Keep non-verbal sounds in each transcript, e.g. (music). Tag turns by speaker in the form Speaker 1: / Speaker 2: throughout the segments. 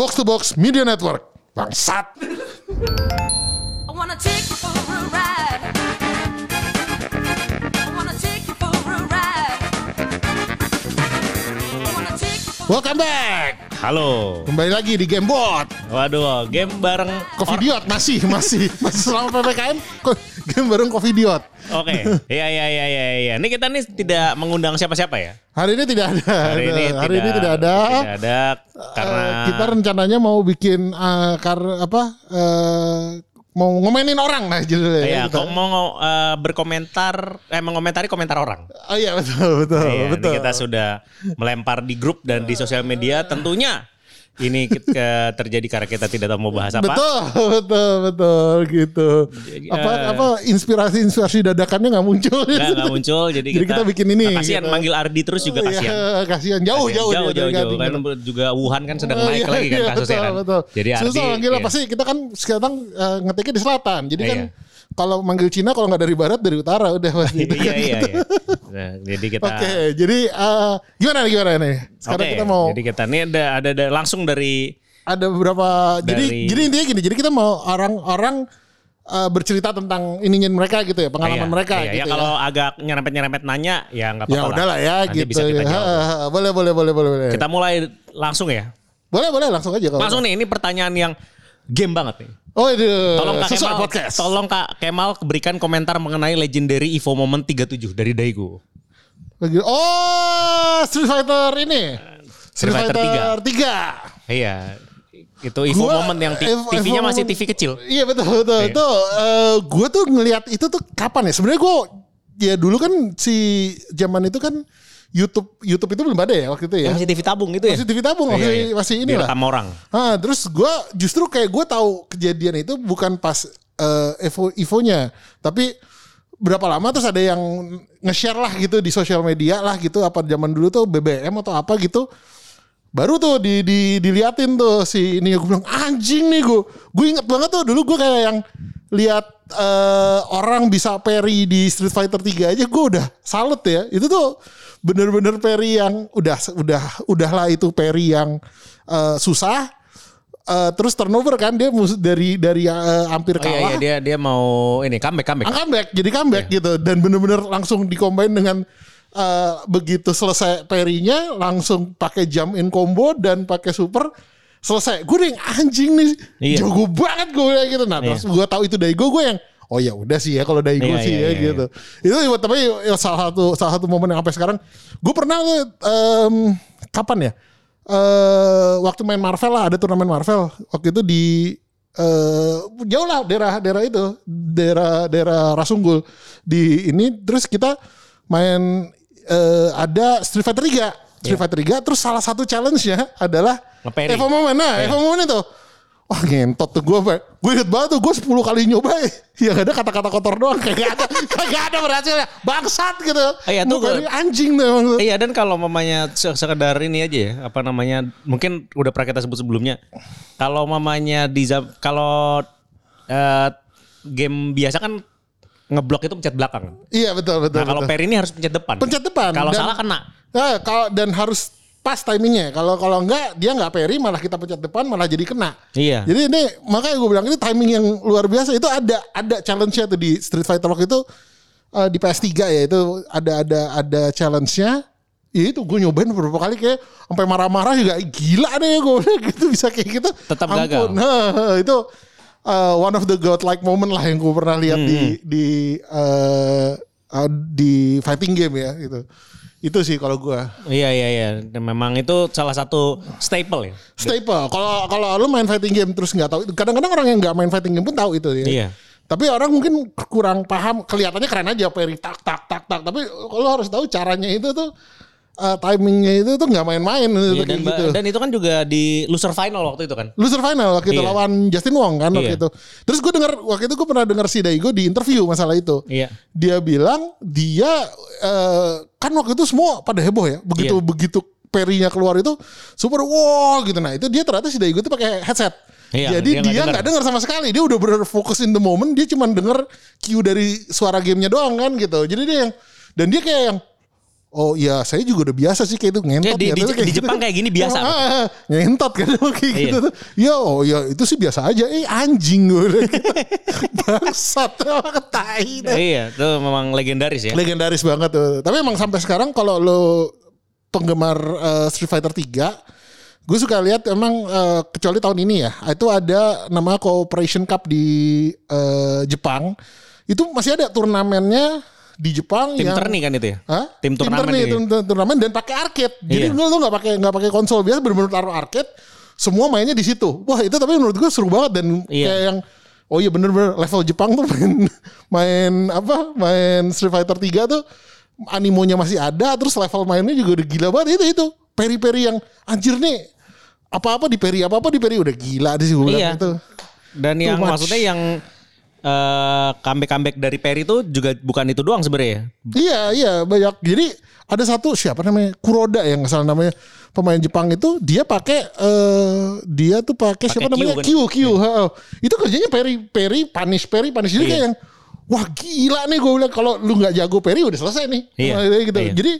Speaker 1: Box to Box Media Network. Bangsat.
Speaker 2: I wanna take you for a ride.
Speaker 1: Welcome back.
Speaker 3: Halo.
Speaker 1: Kembali lagi di Gamebot.
Speaker 3: Waduh, game bareng
Speaker 1: Covidiot masih masih masih selama PPKM (laughs) game bareng Covidiot.
Speaker 3: Oke. Iya iya iya iya iya. Ini kita nih tidak mengundang siapa-siapa ya.
Speaker 1: Hari ini tidak ada.
Speaker 3: Hari ini
Speaker 1: Hari ini tidak ada.
Speaker 3: Tidak ada karena
Speaker 1: Eh, kita rencananya mau bikin eh, kar apa eh, mau ngomenin orang nah judulnya.
Speaker 3: Iya,
Speaker 1: Kita-
Speaker 3: kok mau eh, berkomentar eh mengomentari komentar orang.
Speaker 1: Oh iya betul betul
Speaker 3: Iya, ini
Speaker 1: betul.
Speaker 3: kita sudah melempar di grup dan di sosial media tentunya ini ke- terjadi karena kita tidak tahu mau bahas apa.
Speaker 1: Betul, betul, betul gitu.
Speaker 3: Jadi,
Speaker 1: apa
Speaker 3: eh,
Speaker 1: apa inspirasi inspirasi dadakannya nggak muncul.
Speaker 3: Nggak, muncul jadi,
Speaker 1: Jadi kita bikin ini,
Speaker 3: Kasihan
Speaker 1: gitu.
Speaker 3: manggil Ardi terus juga kasihan.
Speaker 1: Iya, kasihan jauh jauh
Speaker 3: jauh jauh jauh
Speaker 1: Gading.
Speaker 3: kan juga Wuhan kan sedang
Speaker 1: Oh,
Speaker 3: naik
Speaker 1: iya,
Speaker 3: lagi kan
Speaker 1: iya,
Speaker 3: kasusnya
Speaker 1: betul,
Speaker 3: kan.
Speaker 1: Betul.
Speaker 3: Jadi Ardi
Speaker 1: susah manggil
Speaker 3: iya.
Speaker 1: apa sih? Kita kan sekarang eh, ngetiknya di selatan. Jadi kan
Speaker 3: Iya.
Speaker 1: Kalau manggil Cina kalau nggak dari barat dari utara udah pasti. (laughs)
Speaker 3: iya iya iya. (laughs) Nah, jadi kita
Speaker 1: Oke, jadi eh, gimana nih gimana nih? Sekarang kita mau
Speaker 3: Jadi kita ini ada ada, ada langsung dari
Speaker 1: ada beberapa jadi
Speaker 3: Dari-
Speaker 1: jadi intinya gini. Jadi kita mau orang-orang eh, bercerita tentang ininya mereka gitu ya, pengalaman
Speaker 3: Iya,
Speaker 1: mereka
Speaker 3: iya,
Speaker 1: gitu
Speaker 3: ya. Kalau agak nyerempet-nyerempet nanya ya nggak apa-apa
Speaker 1: Ya udahlah ya
Speaker 3: Nanti
Speaker 1: gitu.
Speaker 3: bisa kita
Speaker 1: ya.
Speaker 3: jawab.
Speaker 1: Boleh boleh boleh boleh boleh.
Speaker 3: Kita mulai langsung ya.
Speaker 1: Boleh boleh langsung aja kalau.
Speaker 3: Langsung nih ini pertanyaan yang game banget nih.
Speaker 1: Oh itu
Speaker 3: Tolong Kak
Speaker 1: sesuai
Speaker 3: Kemal,
Speaker 1: podcast.
Speaker 3: tolong Kak Kemal berikan komentar mengenai legendary Evo Moment 37 dari Daigo.
Speaker 1: Lagi- Oh Street Fighter ini.
Speaker 3: Street Fighter
Speaker 1: 3.
Speaker 3: Iya. Itu Evo
Speaker 1: Gua-
Speaker 3: Moment yang TV-nya masih TV kecil.
Speaker 1: Iya betul betul.
Speaker 3: Iya.
Speaker 1: Itu eh, gue tuh ngelihat itu tuh kapan ya? Sebenarnya gue ya dulu kan si zaman itu kan YouTube YouTube itu belum ada ya waktu itu ya.
Speaker 3: Masih TV tabung gitu ya.
Speaker 1: Masih TV tabung,
Speaker 3: Iya,
Speaker 1: masih
Speaker 3: iya.
Speaker 1: masih ini lah.
Speaker 3: Direkam orang.
Speaker 1: Ah, terus gue justru kayak gue tahu kejadian itu bukan pas eh, Evo Evonya, tapi berapa lama terus ada yang nge-share lah gitu di sosial media lah gitu apa zaman dulu tuh BBM atau apa gitu baru tuh di, di diliatin tuh si ini gue bilang anjing nih gue gue inget banget tuh dulu gue kayak yang lihat eh, orang bisa parry di Street Fighter 3 aja gue udah salut ya itu tuh bener-bener parry yang udah udah udahlah itu parry yang eh, susah Eh, terus turnover kan dia mus- dari dari eh, hampir
Speaker 3: Oh iya,
Speaker 1: kalah
Speaker 3: iya dia dia mau ini comeback comeback.
Speaker 1: Ah, comeback jadi comeback
Speaker 3: Iya.
Speaker 1: gitu dan bener-bener langsung dikombin dengan eh, begitu selesai perinya langsung pakai jump in combo dan pakai super selesai gue yang anjing nih
Speaker 3: Iya.
Speaker 1: jago banget gue gitu nah
Speaker 3: Iya.
Speaker 1: terus gue tahu itu Daigo gue yang oh ya udah sih ya kalau Daigo
Speaker 3: Iya,
Speaker 1: sih
Speaker 3: iya,
Speaker 1: ya
Speaker 3: iya,
Speaker 1: gitu. itu tapi ya salah satu salah satu momen yang sampai sekarang. Gue pernah em, kapan ya? Eh waktu main Marvel lah ada turnamen Marvel. Waktu itu di eh jauh lah daerah daerah itu daerah daerah Rasunggul. Di ini terus kita main eh ada Street Fighter 3 Street Fighter 3 terus salah satu challenge-nya adalah. Evo Moment nah
Speaker 3: Iya.
Speaker 1: Evo Moment itu Wah ngentot tuh gue Gue inget banget tuh Gue 10 kali nyoba (laughs) Yang ada kata-kata kotor doang (laughs) Kagak ada Kagak ada berhasilnya Bangsat gitu
Speaker 3: Iya, tuh
Speaker 1: dia anjing tuh emang.
Speaker 3: Iya dan kalau mamanya se- sekedar ini aja ya apa namanya mungkin udah pernah kita sebut sebelumnya kalau mamanya di kalau eh, game biasa kan ngeblok itu pencet belakang.
Speaker 1: Iya betul betul
Speaker 3: Nah kalau per ini harus pencet depan.
Speaker 1: Pencet depan.
Speaker 3: Kalau salah kena.
Speaker 1: Nah, kalau dan harus pas timingnya. Kalau kalau enggak dia nggak peri malah kita pencet depan malah jadi kena.
Speaker 3: Iya.
Speaker 1: Jadi ini makanya gue bilang ini timing yang luar biasa itu ada ada challenge-nya tuh di Street Fighter waktu itu eh, di PS3 ya itu ada ada ada challenge-nya. Ya itu gue nyobain beberapa kali kayak sampai marah-marah juga gila deh gue (laughs) gitu bisa kayak gitu.
Speaker 3: Tetap gagal. (laughs)
Speaker 1: Nah, itu uh, one of the godlike moment lah yang gue pernah lihat di
Speaker 3: Hmm.
Speaker 1: di uh, uh, di fighting game ya gitu. Itu sih kalau gue
Speaker 3: Iya iya iya. Memang itu salah satu staple ya.
Speaker 1: staple. Kalau kalau lu main fighting game terus nggak tahu, kadang-kadang orang yang nggak main fighting game pun tahu itu ya.
Speaker 3: Iya.
Speaker 1: Tapi orang mungkin kurang paham. Kelihatannya keren aja, peri tak tak tak tak. Tapi lo harus tahu caranya itu tuh uh, timingnya itu tuh nggak main-main
Speaker 3: Iya, dan, ba-
Speaker 1: gitu.
Speaker 3: dan itu kan juga di loser final waktu itu kan.
Speaker 1: Loser final waktu itu
Speaker 3: Iya.
Speaker 1: lawan Justin Wong kan waktu
Speaker 3: Iya.
Speaker 1: itu. Terus gue dengar waktu itu gue pernah dengar si Daigo di interview masalah itu.
Speaker 3: Iya.
Speaker 1: Dia bilang dia eh, kan waktu itu semua pada heboh ya. Begitu
Speaker 3: Iya.
Speaker 1: begitu perinya keluar itu super wow gitu. Nah itu dia ternyata si Daigo itu pakai headset.
Speaker 3: Iya,
Speaker 1: Jadi
Speaker 3: dia nggak
Speaker 1: dengar sama sekali. Dia udah bener fokus in the moment. Dia cuma denger cue dari suara gamenya doang kan gitu. Jadi dia yang dan dia kayak yang Oh iya, saya juga udah biasa sih kayak itu ngentot.
Speaker 3: Ya, di-
Speaker 1: ya,
Speaker 3: di-
Speaker 1: kayak
Speaker 3: di Jepang kayak gini (laughs) biasa.
Speaker 1: Ah, ah, ah, ngentot kan (laughs) kayak
Speaker 3: Iya.
Speaker 1: gitu tuh. Ya, oh ya itu sih biasa aja. Eh anjing (laughs) gue. gitu. Bangsat, ketai.
Speaker 3: Iya, itu memang legendaris ya.
Speaker 1: Legendaris banget tuh. Tapi emang sampai sekarang kalau lo penggemar eh, Street Fighter 3 gue suka lihat emang eh, kecuali tahun ini ya itu ada nama Cooperation Cup di eh, Jepang itu masih ada turnamennya di Jepang
Speaker 3: Tim
Speaker 1: yang
Speaker 3: turni kan itu ya?
Speaker 1: Hah?
Speaker 3: Tim turnamen
Speaker 1: turni,
Speaker 3: gitu ya?
Speaker 1: tim- tim turnamen dan pakai arcade. Jadi
Speaker 3: Iya.
Speaker 1: lu nggak pakai nggak pakai konsol biasa benar-benar taruh arcade. Semua mainnya di situ. Wah itu tapi menurut gue seru banget dan
Speaker 3: Iya.
Speaker 1: kayak yang oh iya bener-bener level Jepang tuh (laughs) main main apa main Street Fighter 3 tuh animonya masih ada terus level mainnya juga udah gila banget itu itu peri-peri yang anjir nih apa-apa di peri apa-apa di peri udah gila deh sih gue
Speaker 3: Iya.
Speaker 1: itu.
Speaker 3: Dan
Speaker 1: Too
Speaker 3: yang
Speaker 1: much.
Speaker 3: maksudnya yang eh, comeback-comeback dari Perry itu juga bukan itu doang sebenarnya.
Speaker 1: Iya iya banyak. Jadi ada satu siapa namanya Kuroda yang salah namanya pemain Jepang itu dia pakai eh dia tuh pakai siapa
Speaker 3: Q
Speaker 1: namanya
Speaker 3: kan?
Speaker 1: Q Q. ha. Itu kerjanya peri peri punish peri punish jadi
Speaker 3: Iya.
Speaker 1: kayak yang wah gila nih gue bilang kalau lu nggak jago peri udah selesai nih.
Speaker 3: Iya,
Speaker 1: Nah, gitu.
Speaker 3: iya.
Speaker 1: Jadi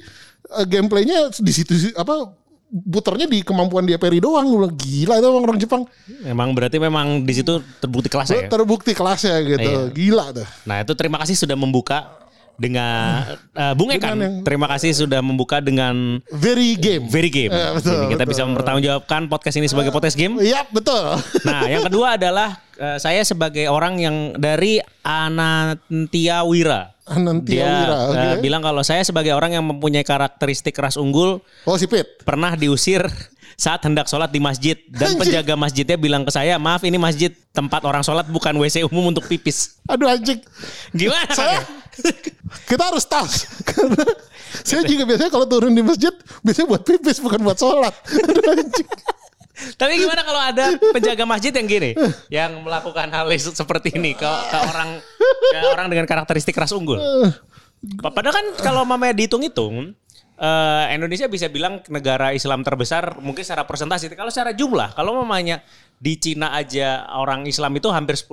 Speaker 1: eh, gameplaynya di situ apa puternya di kemampuan dia peri doang gue gila itu orang, orang Jepang
Speaker 3: Memang berarti memang di situ terbukti kelasnya ya.
Speaker 1: terbukti kelasnya gitu
Speaker 3: Iya.
Speaker 1: gila tuh
Speaker 3: Nah itu terima kasih sudah membuka dengan eh, Bung Ekan.
Speaker 1: Dengan yang-
Speaker 3: Terima kasih sudah membuka dengan
Speaker 1: very game
Speaker 3: Very Game.
Speaker 1: Eh, betul,
Speaker 3: Jadi kita
Speaker 1: betul.
Speaker 3: bisa mempertanggungjawabkan podcast ini sebagai podcast game.
Speaker 1: Iya betul (laughs)
Speaker 3: Nah, yang kedua adalah eh, saya sebagai orang yang dari Anantia Wira.
Speaker 1: Anantia
Speaker 3: Dia
Speaker 1: Wira, oke.
Speaker 3: eh, bilang kalau saya sebagai orang yang mempunyai karakteristik ras unggul
Speaker 1: oh si Pit
Speaker 3: pernah diusir saat hendak sholat di masjid. Dan
Speaker 1: Anjing.
Speaker 3: penjaga masjidnya bilang ke saya maaf ini masjid tempat orang sholat bukan WC umum untuk pipis.
Speaker 1: Aduh anjing.
Speaker 3: Gimana?
Speaker 1: Saya kita harus tahu (laughs) karena saya juga biasanya kalau turun di masjid biasanya buat pipis bukan buat sholat. (laughs) Aduh, anjing.
Speaker 3: tapi gimana kalau ada penjaga masjid yang gini yang melakukan hal se- seperti ini ke, ke orang ke orang dengan karakteristik ras unggul? Pa- padahal kan kalau mamanya dihitung-hitung eh, Indonesia bisa bilang negara Islam terbesar mungkin secara persentase kalau secara jumlah kalau mamanya di Cina aja orang Islam itu hampir 10%.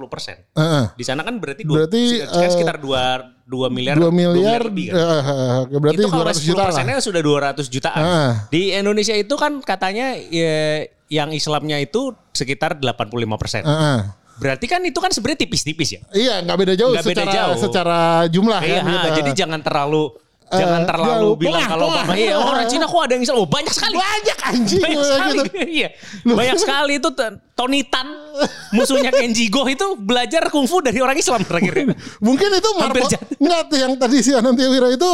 Speaker 1: Heeh.
Speaker 3: Di sana kan berarti dua,
Speaker 1: Berarti,
Speaker 3: sekitar-
Speaker 1: eh,
Speaker 3: sekitar 2 2 miliar
Speaker 1: 2 miliar,
Speaker 3: lebih kan?
Speaker 1: eh, eh, berarti
Speaker 3: itu kalau
Speaker 1: 200 juta
Speaker 3: 10
Speaker 1: lah.
Speaker 3: persennya sudah 200 jutaan.
Speaker 1: Ah.
Speaker 3: Di Indonesia itu kan katanya ya, yang Islamnya itu sekitar 85 persen.
Speaker 1: Heeh.
Speaker 3: Berarti kan itu kan sebenarnya tipis-tipis ya.
Speaker 1: Iya nggak beda jauh
Speaker 3: Nggak beda
Speaker 1: secara
Speaker 3: jauh.
Speaker 1: secara jumlah
Speaker 3: Iya,
Speaker 1: kan.
Speaker 3: ha,
Speaker 1: gitu.
Speaker 3: jadi jangan terlalu Jangan terlalu
Speaker 1: jauh.
Speaker 3: bilang kalau iya oh, orang Cina kok ada yang Islam. Oh, banyak sekali.
Speaker 1: banyak anjing
Speaker 3: Banyak sekali.
Speaker 1: gitu. (laughs)
Speaker 3: Iya. Banyak sekali itu Tony Tan musuhnya Kenji Go itu belajar kungfu dari orang Islam terakhir.
Speaker 1: Mungkin itu marbot enggak yang tadi si Anantia Wira itu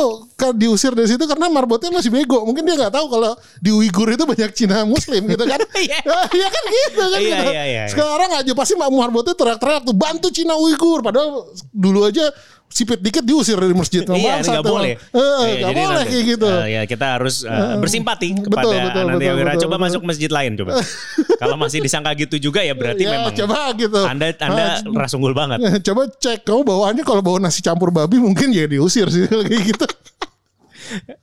Speaker 1: diusir dari situ karena marbotnya masih bego. Mungkin dia nggak tahu kalau di Uighur itu banyak Cina Muslim gitu kan. (laughs)
Speaker 3: Iya.
Speaker 1: Iya kan gitu kan.
Speaker 3: Iya,
Speaker 1: gitu.
Speaker 3: iya, iya, iya.
Speaker 1: Sekarang aja pasti Mak marbotnya teriak-teriak tuh bantu Cina Uighur. Padahal dulu aja sipit dikit diusir dari masjid.
Speaker 3: Iya,
Speaker 1: Bangsat
Speaker 3: nggak
Speaker 1: emang.
Speaker 3: boleh.
Speaker 1: Eh,
Speaker 3: Iya, jadi
Speaker 1: boleh
Speaker 3: nanti,
Speaker 1: kayak gitu.
Speaker 3: eh, ya kita harus eh, bersimpati
Speaker 1: Betul,
Speaker 3: kepada
Speaker 1: betul,
Speaker 3: Anantia
Speaker 1: betul, betul,
Speaker 3: Coba
Speaker 1: betul.
Speaker 3: masuk masjid lain coba. (laughs) Kalau masih disangka gitu juga ya berarti
Speaker 1: Ya,
Speaker 3: memang
Speaker 1: coba gitu.
Speaker 3: Anda Anda
Speaker 1: Ah,
Speaker 3: ras unggul banget. (laughs)
Speaker 1: Coba cek kamu bawaannya kalau bawa nasi campur babi mungkin ya diusir sih (laughs) kayak gitu.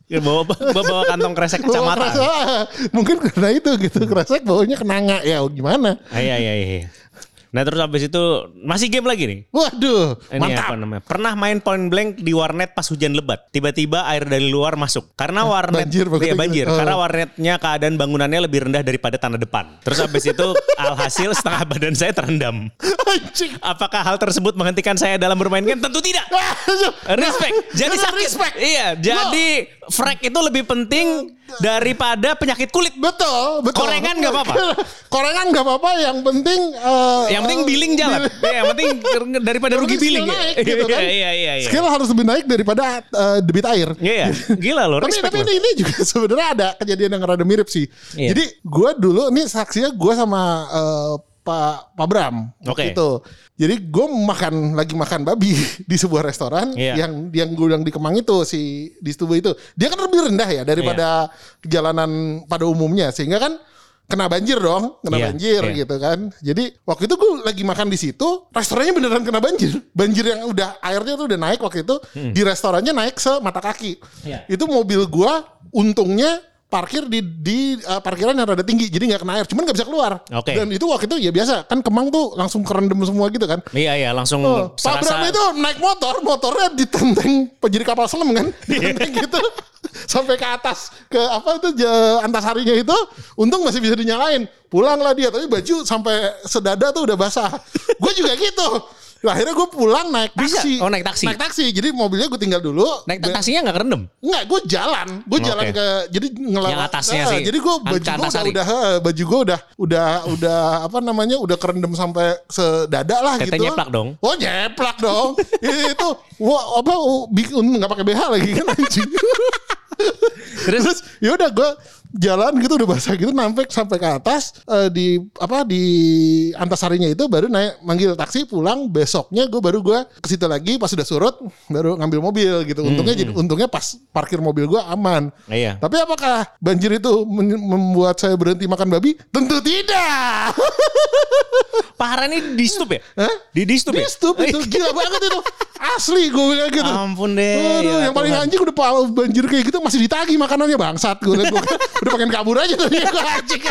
Speaker 3: Ya, bawa, bawa, bawa kantong kresek
Speaker 1: Bawa
Speaker 3: kecamatan.
Speaker 1: kresek, ah, mungkin karena itu gitu kresek baunya kenanga ya gimana?
Speaker 3: Ah, Iya iya iya. Nah terus habis itu masih game lagi nih.
Speaker 1: Waduh,
Speaker 3: Ini
Speaker 1: mantap.
Speaker 3: apa namanya? Pernah main point blank di warnet pas hujan lebat. Tiba-tiba air dari luar masuk. Karena warnet
Speaker 1: banjir,
Speaker 3: iya, banjir.
Speaker 1: Oh.
Speaker 3: Karena warnetnya keadaan bangunannya lebih rendah daripada tanah depan. Terus habis itu (laughs) alhasil setengah badan saya terendam. Apakah hal tersebut menghentikan saya dalam bermain game? Tentu tidak. Respect. Jadi sakit.
Speaker 1: respect.
Speaker 3: Iya, jadi frag itu lebih penting daripada penyakit kulit.
Speaker 1: Betul, betul.
Speaker 3: Korengan nggak apa-apa. (laughs)
Speaker 1: Korengan nggak apa-apa. Yang penting, eh,
Speaker 3: Yang penting billing jalan. Iya, yang penting daripada rugi billing. ya.
Speaker 1: naik gitu kan.
Speaker 3: Iya, iya, iya.
Speaker 1: skill harus lebih naik daripada eh, debit air.
Speaker 3: Iya, gila loh.
Speaker 1: Tapi, tapi ini, ini juga (laughs) sebenarnya ada kejadian yang rada mirip sih.
Speaker 3: Iya.
Speaker 1: Jadi gue dulu ini saksinya gue sama eh, Pak Pak Bram
Speaker 3: Oke.
Speaker 1: itu. Jadi gue makan lagi makan babi (laughs) di sebuah restoran
Speaker 3: Iya.
Speaker 1: yang yang gue bilang di Kemang itu si di Stubo itu. Dia kan lebih rendah ya daripada
Speaker 3: Iya.
Speaker 1: jalanan pada umumnya sehingga kan kena banjir dong, kena
Speaker 3: Iya,
Speaker 1: banjir
Speaker 3: iya.
Speaker 1: gitu kan. Jadi waktu itu gue lagi makan di situ, restorannya beneran kena banjir. Banjir yang udah airnya tuh udah naik waktu itu di restorannya naik semata kaki.
Speaker 3: Hmm. Iya.
Speaker 1: Itu mobil gua untungnya parkir di di eh, parkiran yang rada tinggi jadi nggak kena air cuman nggak bisa keluar
Speaker 3: Oke.
Speaker 1: dan itu waktu itu ya biasa kan Kemang tuh langsung kerendam semua gitu kan
Speaker 3: Iya iya langsung
Speaker 1: Oh, Pak Bram itu naik motor, motornya ditenteng penjiri kapal selam kan, (laughs) ditenteng gitu sampai ke atas ke apa itu antasarinya itu, untung masih bisa dinyalain. Pulanglah dia, tapi baju sampai sedada tuh udah basah. gue juga gitu. Lah, akhirnya gue pulang naik
Speaker 3: Bisa?
Speaker 1: taksi.
Speaker 3: Oh, naik taksi.
Speaker 1: Naik taksi. Jadi mobilnya gue tinggal dulu.
Speaker 3: naik
Speaker 1: Be-
Speaker 3: taksinya nggak kerendam.
Speaker 1: Enggak, gue jalan. Gue jalan
Speaker 3: Oke.
Speaker 1: ke jadi ngelawat.
Speaker 3: Yang atasnya
Speaker 1: Ah,
Speaker 3: sih.
Speaker 1: Jadi gue
Speaker 3: An-
Speaker 1: baju gue udah, udah baju gue udah udah udah apa namanya udah kerendam sampai sedada lah
Speaker 3: Tete
Speaker 1: gitu.
Speaker 3: nyeplak dong.
Speaker 1: Oh nyeplak dong. itu wah apa nggak pakai BH lagi kan anjing.
Speaker 3: Terus?
Speaker 1: Terus ya udah gue jalan gitu udah basah gitu sampai sampai ke atas eh, di apa di antasarinya itu baru naik manggil taksi pulang besoknya gue baru gue ke situ lagi pas sudah surut baru ngambil mobil gitu untungnya jadi untungnya pas parkir mobil gue aman
Speaker 3: Iya.
Speaker 1: tapi apakah banjir itu membuat saya berhenti makan babi tentu tidak (laughs)
Speaker 3: Parah ini di stup ya?
Speaker 1: Hah?
Speaker 3: Di di stup
Speaker 1: Di
Speaker 3: ya?
Speaker 1: stup itu (laughs) gila banget itu asli gue bilang gitu
Speaker 3: Ampun deh.
Speaker 1: Aduh,
Speaker 3: ya
Speaker 1: yang paling anjing udah banjir kayak gitu masih ditagi makanannya bangsat gue liat gue (laughs) udah pengen kabur aja tuh dia gue anjing.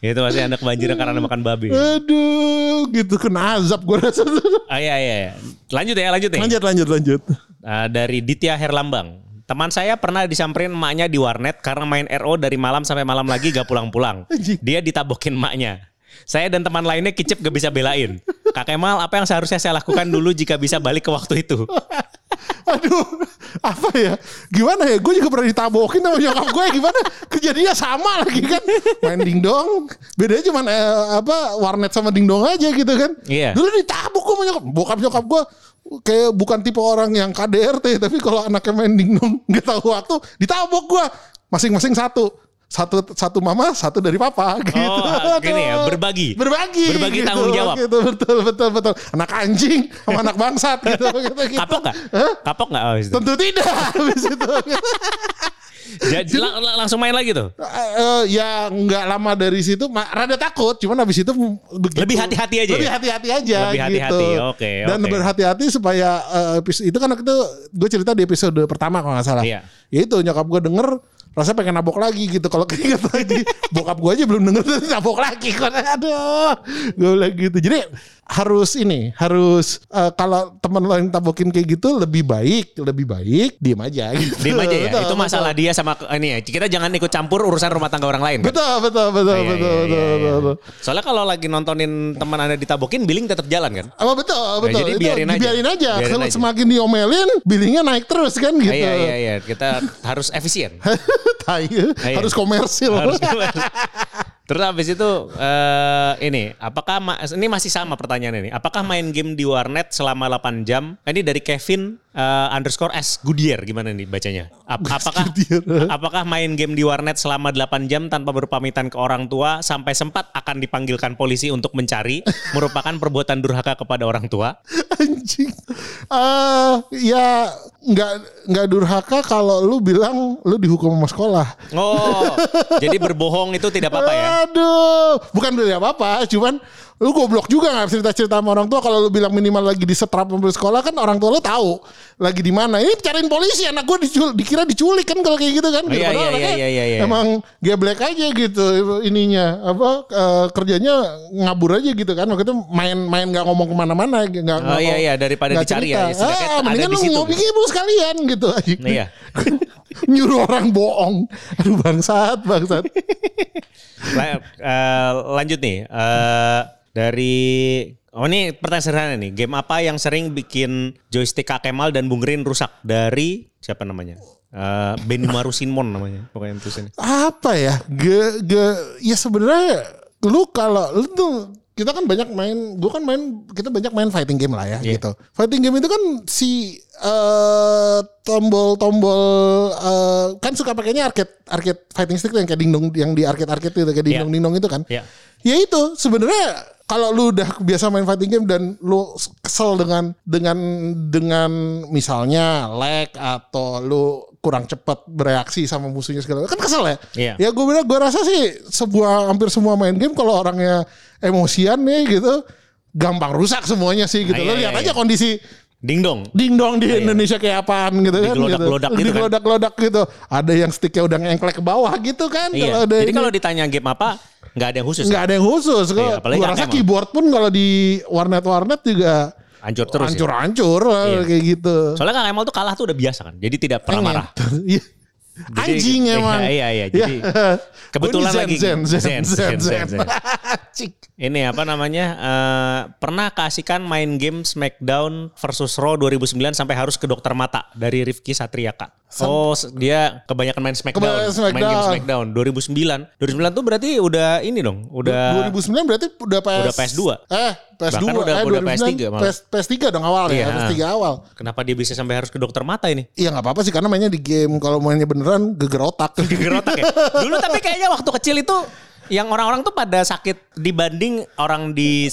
Speaker 3: Itu masih anak kebanjiran karena makan babi.
Speaker 1: Aduh, gitu kena azab gue rasa.
Speaker 3: Ah, iya iya. Lanjut ya, lanjut nih.
Speaker 1: lanjut lanjut lanjut.
Speaker 3: Uh, dari Ditya Herlambang. Teman saya pernah disamperin emaknya di warnet karena main RO dari malam sampai malam lagi gak pulang-pulang. Dia ditabokin emaknya. Saya dan teman lainnya kicip gak bisa belain. Kak Kemal, apa yang seharusnya saya lakukan dulu jika bisa balik ke waktu itu? (laughs)
Speaker 1: Aduh, apa ya? Gimana ya? Gue juga pernah ditabokin sama nyokap gue. Gimana? Kejadiannya sama lagi kan? Main dingdong. Bedanya cuma eh, apa warnet sama dingdong aja gitu kan?
Speaker 3: Iya.
Speaker 1: Dulu ditabok gue sama nyokap. Bokap nyokap gue kayak bukan tipe orang yang KDRT tapi kalau anaknya main dingdong nggak tahu waktu ditabok gue masing-masing satu satu satu mama satu dari papa (laughs) gitu
Speaker 3: Oh, gini ya, berbagi.
Speaker 1: berbagi
Speaker 3: Berbagi
Speaker 1: gitu,
Speaker 3: tanggung jawab.
Speaker 1: gitu betul betul betul anak anjing sama anak bangsat (laughs) gitu gitu, gitu.
Speaker 3: Kapok gak?
Speaker 1: Hah?
Speaker 3: Kapok gak? Oh.
Speaker 1: Tentu tidak (laughs) habis itu.
Speaker 3: Jadi lang- lang- langsung main lagi tuh.
Speaker 1: Eh, ya nggak lama dari situ rada takut cuman habis itu begitu,
Speaker 3: Lebih hati-hati aja
Speaker 1: lebih
Speaker 3: ya?
Speaker 1: hati-hati aja
Speaker 3: Lebih
Speaker 1: gitu
Speaker 3: hati-hati, oke,
Speaker 1: dan
Speaker 3: oke.
Speaker 1: berhati-hati supaya episode itu kan waktu itu gue cerita di episode pertama kalau nggak salah
Speaker 3: Iya.
Speaker 1: ya itu nyokap gue denger rasanya pengen nabok lagi gitu kalau (laughs) keinget lagi bokap gue aja belum denger terus nabok lagi kok aduh gue bilang gitu jadi harus ini harus eh, kalau teman lo yang tabokin kayak gitu lebih baik lebih baik diem aja (laughs) gitu.
Speaker 3: Diem aja ya.
Speaker 1: Betul,
Speaker 3: itu masalah
Speaker 1: betul.
Speaker 3: dia sama ini ya. Kita jangan ikut campur urusan rumah tangga orang lain. Kan?
Speaker 1: Betul, betul, betul,
Speaker 3: Iya,
Speaker 1: betul,
Speaker 3: iya,
Speaker 1: betul,
Speaker 3: iya,
Speaker 1: betul,
Speaker 3: iya.
Speaker 1: betul.
Speaker 3: Soalnya kalau lagi nontonin teman anda ditabokin, billing tetap jalan kan?
Speaker 1: Apa betul, betul.
Speaker 3: jadi
Speaker 1: Itu
Speaker 3: biarin aja.
Speaker 1: dibiarin aja.
Speaker 3: Biarin
Speaker 1: Kalau
Speaker 3: aja.
Speaker 1: semakin diomelin, billingnya naik terus kan gitu.
Speaker 3: Iya iya iya. Kita harus efisien. (laughs) (laughs)
Speaker 1: Tai,
Speaker 3: Iya.
Speaker 1: harus komersil.
Speaker 3: harus (laughs) Terus habis itu eh ini apakah ma- ini masih sama pertanyaan ini? Apakah main game di warnet selama 8 jam? Ini dari Kevin eh, underscore S Goodyear gimana nih bacanya? Ap- (laughs) apakah apakah main game di warnet selama 8 jam tanpa berpamitan ke orang tua sampai sempat akan dipanggilkan polisi untuk mencari merupakan perbuatan durhaka kepada orang tua?
Speaker 1: Anjing. Eh, ya nggak nggak durhaka kalau lu bilang lu dihukum sama sekolah.
Speaker 3: Oh, jadi berbohong itu tidak apa-apa ya? (laughs)
Speaker 1: Aduh, bukan beli apa-apa, cuman lu goblok juga nggak cerita-cerita sama orang tua kalau lu bilang minimal lagi di setrap mobil sekolah kan orang tua lu tahu lagi di mana. Ini cariin polisi anak gue dicul, dikira diculik kan kalau kayak gitu kan.
Speaker 3: Iya,
Speaker 1: Padahal
Speaker 3: iya,
Speaker 1: anaknya
Speaker 3: iya, iya, iya.
Speaker 1: Emang geblek aja gitu ininya apa eh, kerjanya ngabur aja gitu kan. Waktu itu main-main nggak ngomong ke mana-mana, nggak nggak
Speaker 3: Oh, iya, iya, daripada dicari ya,
Speaker 1: cerita.
Speaker 3: istilahnya
Speaker 1: Ah, mendingan
Speaker 3: di
Speaker 1: lu
Speaker 3: situ.
Speaker 1: ngomong ibu sekalian gitu.
Speaker 3: Iya. (laughs) (laughs)
Speaker 1: Nyuruh orang bohong. Aduh bangsat, bangsat.
Speaker 3: La- eh, lanjut nih eh, dari oh ini pertanyaan sederhana nih game apa yang sering bikin joystick Kak Kemal dan Bung Rin rusak dari siapa namanya Eh Benny Marusinmon namanya pokoknya itu sini
Speaker 1: apa ya ge ge ya sebenarnya lu kalau lu tuh kita kan banyak main gue kan main kita banyak main fighting game lah ya
Speaker 3: Iya.
Speaker 1: gitu fighting game itu kan si eh tombol-tombol eh, kan suka pakainya arcade arcade fighting stick yang kayak dingdong yang di arcade arcade itu kayak
Speaker 3: Iya.
Speaker 1: dingdong dingdong itu kan
Speaker 3: Iya.
Speaker 1: ya itu sebenarnya kalau lu udah biasa main fighting game dan lu kesel dengan dengan dengan misalnya lag atau lu kurang cepat bereaksi sama musuhnya segala kan kesel ya.
Speaker 3: Iya.
Speaker 1: Ya gue bilang gue rasa sih sebuah hampir semua main game kalau orangnya emosian nih gitu gampang rusak semuanya sih gitu.
Speaker 3: Ah,
Speaker 1: Lo
Speaker 3: iya,
Speaker 1: lihat
Speaker 3: iya,
Speaker 1: aja
Speaker 3: iya.
Speaker 1: kondisi
Speaker 3: Ding dong.
Speaker 1: ding dong di Indonesia kayak apaan gitu kan
Speaker 3: Digelodak-gelodak gitu kan.
Speaker 1: digelodak-gelodak gitu ada yang sticknya udah ngengklek ke bawah gitu kan
Speaker 3: Iya.
Speaker 1: kalau ada
Speaker 3: Jadi kalau ditanya game apa, nggak ada yang khusus.
Speaker 1: nggak ada yang khusus
Speaker 3: Iya, apalagi
Speaker 1: gua rasa
Speaker 3: Emil.
Speaker 1: keyboard pun kalau di warnet-warnet juga
Speaker 3: Hancur terus. ya.
Speaker 1: hancur-hancur
Speaker 3: Iya.
Speaker 1: kayak gitu
Speaker 3: Soalnya Kang Emal tuh kalah tuh udah biasa kan. Jadi tidak pernah marah. (laughs)
Speaker 1: Iya.
Speaker 3: Jadi-
Speaker 1: Anjing
Speaker 3: iya, (laughs)
Speaker 1: emang.
Speaker 3: iya, iya. Jadi (laughs) kebetulan
Speaker 1: Gua
Speaker 3: lagi
Speaker 1: zen, zen,
Speaker 3: zen, zen,
Speaker 1: zen, zen,
Speaker 3: zen. (laughs) Ini apa namanya? eh, pernah keasikan main game Smackdown versus Raw 2009 sampai harus ke dokter mata dari Rifki Satria Kak. Oh, dia kebanyakan main Smackdown.
Speaker 1: Kebanyakan
Speaker 3: Main game
Speaker 1: Smackdown.
Speaker 3: Smackdown 2009. 2009 tuh berarti udah ini dong, udah
Speaker 1: 2009 berarti udah PS
Speaker 3: Udah PS2.
Speaker 1: Eh, PS2
Speaker 3: Bahkan udah-
Speaker 1: eh,
Speaker 3: udah
Speaker 1: 2009
Speaker 3: PS3 malah.
Speaker 1: PS, PS3 dong awal
Speaker 3: Iya.
Speaker 1: ya, PS3 awal.
Speaker 3: Kenapa dia bisa sampai harus ke dokter mata ini?
Speaker 1: Iya nggak apa-apa sih karena mainnya di game kalau mainnya beneran geger otak. (laughs)
Speaker 3: Geger otak ya. Dulu tapi kayaknya waktu kecil itu yang orang-orang tuh pada sakit dibanding orang di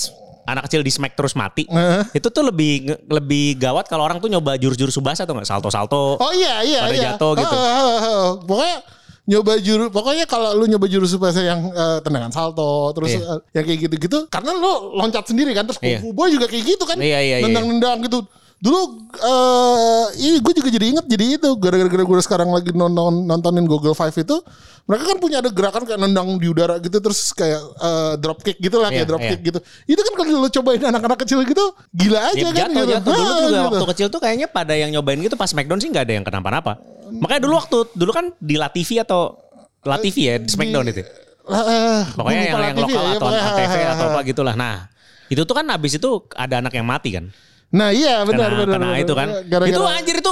Speaker 3: anak kecil di smack terus mati.
Speaker 1: Heeh.
Speaker 3: Itu tuh lebih lebih gawat kalau orang tuh nyoba jurus-jurus subasa atau nggak salto-salto.
Speaker 1: Oh iya iya
Speaker 3: Pada
Speaker 1: iya.
Speaker 3: jatuh gitu.
Speaker 1: Ah, ah, ah, ah. Pokoknya nyoba juru pokoknya kalau lu nyoba jurus supaya yang eh, tendangan salto terus
Speaker 3: Iya.
Speaker 1: eh, yang kayak gitu-gitu karena lu loncat sendiri kan terus
Speaker 3: Iya.
Speaker 1: Fu Boy juga kayak gitu kan
Speaker 3: Iya, iya, iya.
Speaker 1: nendang-nendang gitu dulu eh ini gue juga jadi inget jadi itu gara-gara gue sekarang lagi nonton nontonin Google Five itu mereka kan punya ada gerakan kayak nendang di udara gitu terus kayak eh, drop kick gitu lah kayak
Speaker 3: Iya,
Speaker 1: drop
Speaker 3: iya.
Speaker 1: kick gitu itu kan kalau lu cobain anak-anak kecil gitu gila aja
Speaker 3: Ya,
Speaker 1: kan
Speaker 3: jatuh
Speaker 1: gitu.
Speaker 3: jatuh dulu
Speaker 1: Ah,
Speaker 3: juga
Speaker 1: gitu.
Speaker 3: waktu kecil tuh kayaknya pada yang nyobain gitu pas Smackdown sih nggak ada yang kenapa-napa. Makanya dulu waktu dulu kan di La TV atau La TV ya di Smackdown itu.
Speaker 1: Eh,
Speaker 3: Pokoknya yang, yang lokal
Speaker 1: ya,
Speaker 3: atau
Speaker 1: ha,
Speaker 3: atau apa gitulah. Nah itu tuh kan habis itu ada anak yang mati kan.
Speaker 1: Nah iya benar benar.
Speaker 3: kena
Speaker 1: benar.
Speaker 3: itu kan.
Speaker 1: Gara-gara-
Speaker 3: Itu anjir itu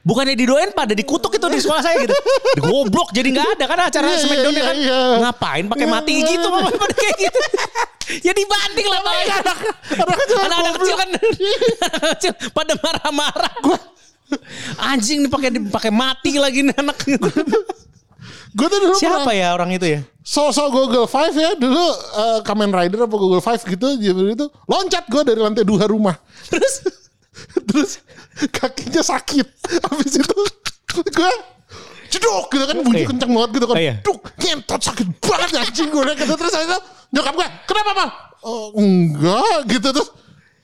Speaker 3: bukannya didoain pada dikutuk itu di sekolah saya gitu. (laughs) Goblok jadi nggak ada kan acara
Speaker 1: Iya, iya,
Speaker 3: Smackdown
Speaker 1: iya,
Speaker 3: kan.
Speaker 1: iya.
Speaker 3: Ngapain pakai
Speaker 1: Iya,
Speaker 3: mati
Speaker 1: iya.
Speaker 3: gitu pada kayak gitu. (laughs) ya dibanding lah pakai anak anak kecil kan anak kecil pada marah-marah. Anjing nih pakai dipakai mati lagi nih anak. (laughs)
Speaker 1: Gue tuh dulu
Speaker 3: Siapa
Speaker 1: pernah
Speaker 3: ya orang itu ya?
Speaker 1: sosok Google Five ya dulu eh, Kamen Rider apa Google Five gitu jadi itu loncat gue dari lantai dua rumah. (laughs)
Speaker 3: Terus
Speaker 1: Terus kakinya sakit. Habis itu gue cedok gitu kan bunyi
Speaker 3: Iya.
Speaker 1: kencang banget gitu kan.
Speaker 3: Iya.
Speaker 1: Duk, ngentot sakit banget anjing gue gitu terus itu nyokap gue, "Kenapa, Bang?" "Oh, enggak gitu terus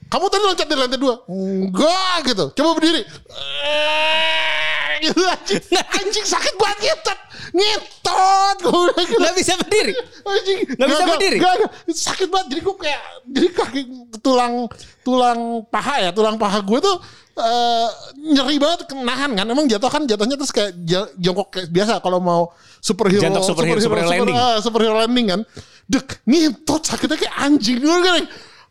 Speaker 1: kamu tadi loncat dari lantai dua Enggak gitu Coba berdiri Gitu anjing. Anjing sakit banget ngentot Ngentot Gue
Speaker 3: nggak bisa berdiri.
Speaker 1: Anjing.
Speaker 3: Nggak bisa berdiri?
Speaker 1: Gak, gak. Sakit banget. Jadi gue kayak Jadi kaki tulang Tulang paha ya Tulang paha gue tuh eh, Nyeri banget Nahan kan. Emang jatuh kan Jatuhnya terus kayak Jongkok kayak biasa Kalau mau superhero
Speaker 3: Jantok superhero- superhero landing.
Speaker 1: ah, Superhero landing kan. Dek Ngentot sakitnya kayak anjing. Gue kan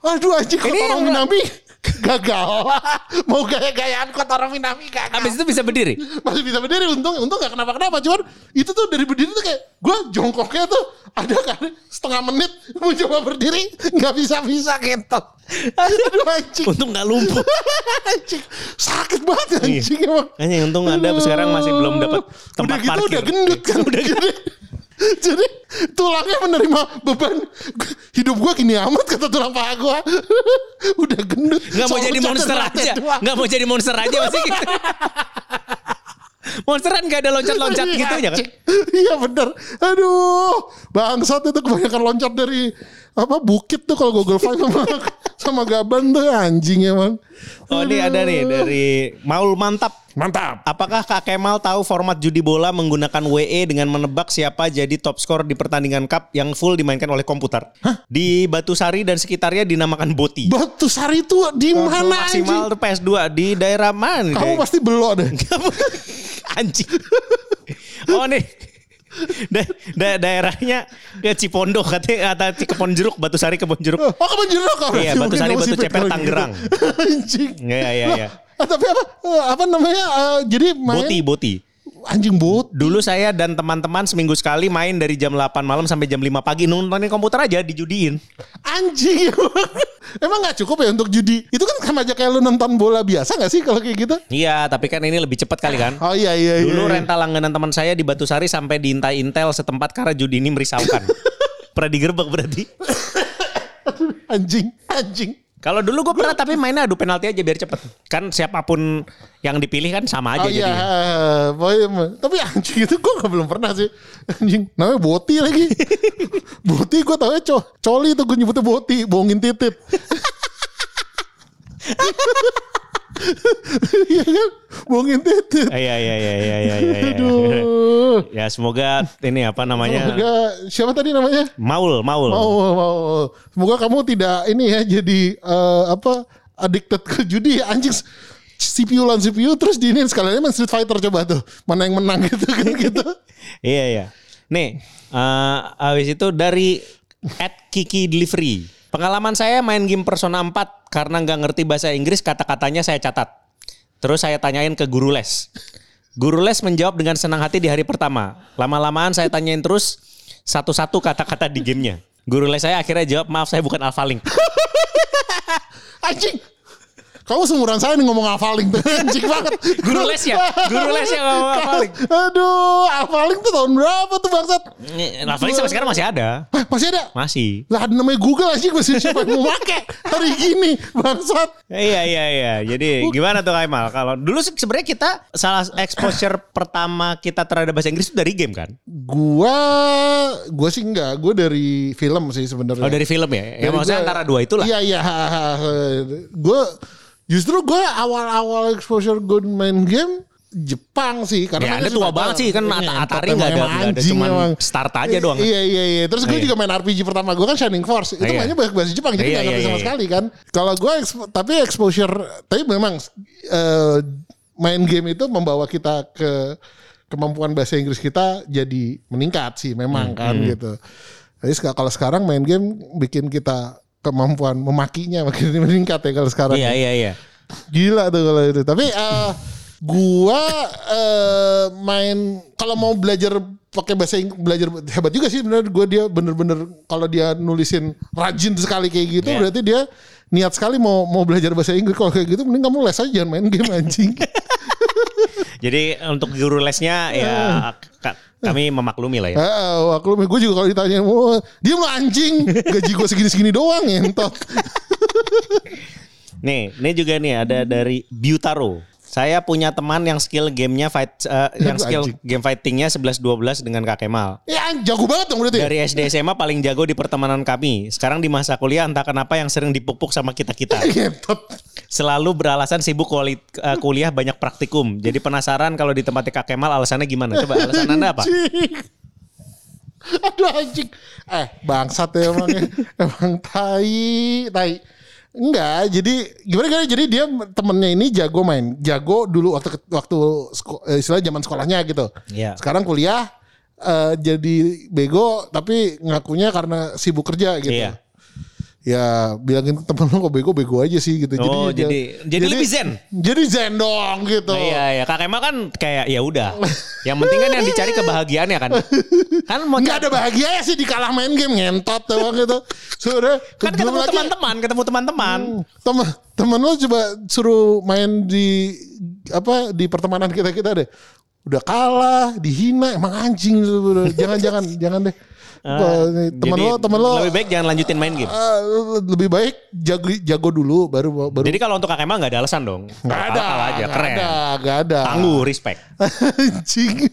Speaker 1: Aduh anjing Kotorong
Speaker 3: yang-
Speaker 1: Minami Gagal. (laughs) Mau gaya-gayaan Kotorong Minami? Gagal.
Speaker 3: Habis itu bisa berdiri. (laughs)
Speaker 1: masih bisa berdiri. Untung untung gak kenapa kenapa cuman itu tuh dari berdiri tuh kayak gue jongkoknya tuh ada kan setengah menit mau coba berdiri nggak bisa bisa kentot aduh anjing.
Speaker 3: Untung nggak lumpuh. (laughs)
Speaker 1: anjing. Sakit banget anjing emang.
Speaker 3: Kayaknya untung anda sekarang masih belum dapat tempat
Speaker 1: udah gitu
Speaker 3: parkir.
Speaker 1: udah gendut kan. Udah jadi, (laughs) jadi tulangnya menerima beban hidup gue gini amat kata tulang paha gue (laughs) udah gendut
Speaker 3: Nggak mau jadi monster aja. (laughs) Nggak mau jadi monster aja masih gitu. Monsteran gak ada loncat-loncat gitu ya kan?
Speaker 1: Iya bener. Aduh, bangsat itu kebanyakan loncat dari apa bukit tuh kalau Google Five sama (laughs) sama Gaban tuh anjing emang.
Speaker 3: Oh ini ada nih dari Maul Mantap.
Speaker 1: Mantap.
Speaker 3: Apakah Kak Kemal tahu format judi bola menggunakan WE dengan menebak siapa jadi top skor di pertandingan cup yang full dimainkan oleh komputer? Di Batu Sari dan sekitarnya dinamakan Boti.
Speaker 1: Batu Sari itu di mana anjing?
Speaker 3: Maksimal tuh PS2 di daerah mana?
Speaker 1: Kamu pasti belok deh. (laughs)
Speaker 3: anjing. Oh nih. Da- da- daerahnya ya Cipondo katanya atau Cikepon Jeruk, Batu Sari Kebon Jeruk.
Speaker 1: Oh kamu jeruk.
Speaker 3: Iya, Batu Sari, Batu Ceper, Tangerang. (laughs)
Speaker 1: anjing.
Speaker 3: Iya iya iya.
Speaker 1: Ah, tapi apa? eh, Apa namanya? eh, jadi main
Speaker 3: Boti, Boti.
Speaker 1: Anjing bot.
Speaker 3: Dulu saya dan teman-teman seminggu sekali main dari jam 8 malam sampai jam 5 pagi nontonin komputer aja dijudiin.
Speaker 1: Anjing. (laughs) Emang nggak cukup ya untuk judi? Itu kan sama aja kayak lu nonton bola biasa nggak sih kalau kayak gitu?
Speaker 3: Iya, tapi kan ini lebih cepat kali kan.
Speaker 1: Oh iya iya iya.
Speaker 3: Dulu
Speaker 1: iya.
Speaker 3: rental langganan teman saya di Batu Sari sampai diintai intel setempat karena judi ini merisaukan. (laughs) Pernah digerebek berarti. (laughs)
Speaker 1: anjing anjing.
Speaker 3: Kalau dulu gue pernah tapi mainnya adu penalti aja biar cepet. Kan siapa pun yang dipilih kan sama aja
Speaker 1: oh iya, mah- tapi anjing itu gue gak belum pernah sih. Anjing, namanya Boti lagi. (laughs) boti gue tau co Coli itu gue nyebutnya Boti, bohongin titit. (laughs) Iya kan? Bohongin titit.
Speaker 3: Iya iya iya iya iya iya. iya.
Speaker 1: Aduh.
Speaker 3: Ya semoga ini apa namanya
Speaker 1: Semoga siapa tadi namanya?
Speaker 3: Maul Maul.
Speaker 1: Mau, mau. Semoga kamu tidak ini ya jadi eh, apa addicted ke judi anjing CPU lawan CPU terus diinin sekalian main Street Fighter coba tuh mana yang menang gitu kan (laughs) gitu.
Speaker 3: Iya iya. Nih, eh habis itu dari at Kiki Delivery. Pengalaman saya main game Persona 4 karena nggak ngerti bahasa Inggris kata-katanya saya catat. Terus saya tanyain ke guru les. Guru les menjawab dengan senang hati di hari pertama. Lama-lamaan saya tanyain terus satu-satu kata-kata di gamenya. Guru les saya akhirnya jawab maaf saya bukan alphalink. (laughs)
Speaker 1: Anjing. Kamu seumuran saya nih ngomong tuh (laughs) anjing banget.
Speaker 3: Guru les ya? Guru les ya ngomong Alphalink?
Speaker 1: Aduh, Alphalink tuh tahun berapa tuh bangsat?
Speaker 3: Alphalink sampai sekarang masih ada.
Speaker 1: Hah, masih ada?
Speaker 3: Masih.
Speaker 1: Lah namanya Google aja masih siapa yang mau pakai hari gini bangsat.
Speaker 3: Iya iya iya. Jadi gimana tuh Kaimal? Kalau dulu sebenarnya kita salah exposure (laughs) pertama kita terhadap bahasa Inggris itu dari game kan?
Speaker 1: Gua gua sih enggak, gua dari film sih sebenarnya.
Speaker 3: Oh dari film ya? Ya
Speaker 1: Dari
Speaker 3: maksudnya
Speaker 1: gua-
Speaker 3: antara dua itulah.
Speaker 1: Iya iya. Gue justru gue awal-awal exposure gue main game Jepang sih karena
Speaker 3: Ya,
Speaker 1: mereka
Speaker 3: Anda tua banget sih, kan
Speaker 1: Iya,
Speaker 3: At- Atari nggak ada- ada, cuman
Speaker 1: emang.
Speaker 3: start aja doang.
Speaker 1: Iya iya iya. Terus gue
Speaker 3: Iya.
Speaker 1: juga main RPG pertama gue kan Shining Force. Itu
Speaker 3: Iya.
Speaker 1: mainnya banyak bahasa Jepang jadi
Speaker 3: Iya,
Speaker 1: nggak ngerti
Speaker 3: iya,
Speaker 1: sama
Speaker 3: iya.
Speaker 1: sekali kan. Kalau gue tapi exposure tapi memang eh, main game itu membawa kita ke kemampuan bahasa Inggris kita jadi meningkat sih memang
Speaker 3: Hmm,
Speaker 1: kan gitu. Jadi kalau sekarang main game bikin kita kemampuan memakinya (laughs) makin meningkat ya kalau sekarang.
Speaker 3: Iya iya iya.
Speaker 1: Gila tuh kalau itu. Tapi eh gua eh main kalau mau belajar pakai bahasa Inggris belajar hebat juga sih bener gua dia bener-bener kalau dia nulisin rajin sekali kayak gitu
Speaker 3: Iya.
Speaker 1: berarti dia niat sekali mau mau belajar bahasa Inggris kalau kayak gitu mending kamu les aja jangan main game anjing. (laughs)
Speaker 3: Jadi untuk guru lesnya ya ka- kami memaklumi lah ya.
Speaker 1: Heeh, aku gue juga kalau ditanya mau dia mau anjing gaji gue segini-segini doang ngentot. (laughs)
Speaker 3: Nih, ini juga nih ada dari Biutaro. Saya punya teman yang skill gamenya fight eh, (laughs) yang skill
Speaker 1: Anjing.
Speaker 3: game fightingnya 11-12 dengan Kak Kemal.
Speaker 1: Ya jago banget dong berarti.
Speaker 3: Dari SD SMA paling jago di pertemanan kami. Sekarang di masa kuliah entah kenapa yang sering dipupuk sama kita-kita. (laughs)
Speaker 1: Ngentot.
Speaker 3: Selalu beralasan sibuk kuali- eh, kuliah banyak praktikum. Jadi penasaran kalau di tempat Kak Kemal alasannya gimana? Coba alasan Anda apa?
Speaker 1: Aduh anjing. Eh bangsat ya emangnya. (laughs) Emang tai. Tai. Enggak, jadi gimana gimana jadi dia temennya ini jago main, jago dulu waktu waktu eh, istilah zaman sekolahnya gitu.
Speaker 3: Iya.
Speaker 1: Sekarang kuliah eh, jadi bego tapi ngakunya karena sibuk kerja gitu.
Speaker 3: Iya.
Speaker 1: Ya bilangin ke temen lo kok bego-bego aja sih gitu.
Speaker 3: Oh,
Speaker 1: dia-
Speaker 3: jadi- jadi lebih zen.
Speaker 1: Jadi zen dong gitu.
Speaker 3: Nah, iya, iya. Kak Kemal kan kayak ya udah. (laughs) Yang penting kan yang dicari kebahagiaannya kan. Kan mau
Speaker 1: Nggak ada bahagia ya sih di kalah main game ngentot doang gitu. Sudah
Speaker 3: kan ketemu teman-teman, ketemu teman-teman.
Speaker 1: temen temen lo coba suruh main di apa di pertemanan kita kita deh udah kalah dihina emang anjing (laughs) jangan jangan jangan deh nih, temen
Speaker 3: Jadi,
Speaker 1: lo temen lo
Speaker 3: lebih baik jangan lanjutin main game.
Speaker 1: ah, lebih baik jago jago dulu baru baru
Speaker 3: Jadi kalau untuk Kak Kemal nggak ada alasan dong.
Speaker 1: nggak ada
Speaker 3: Kalah aja,
Speaker 1: nggak
Speaker 3: keren.
Speaker 1: ada nggak ada
Speaker 3: Tangguh, respect. (laughs)
Speaker 1: anjing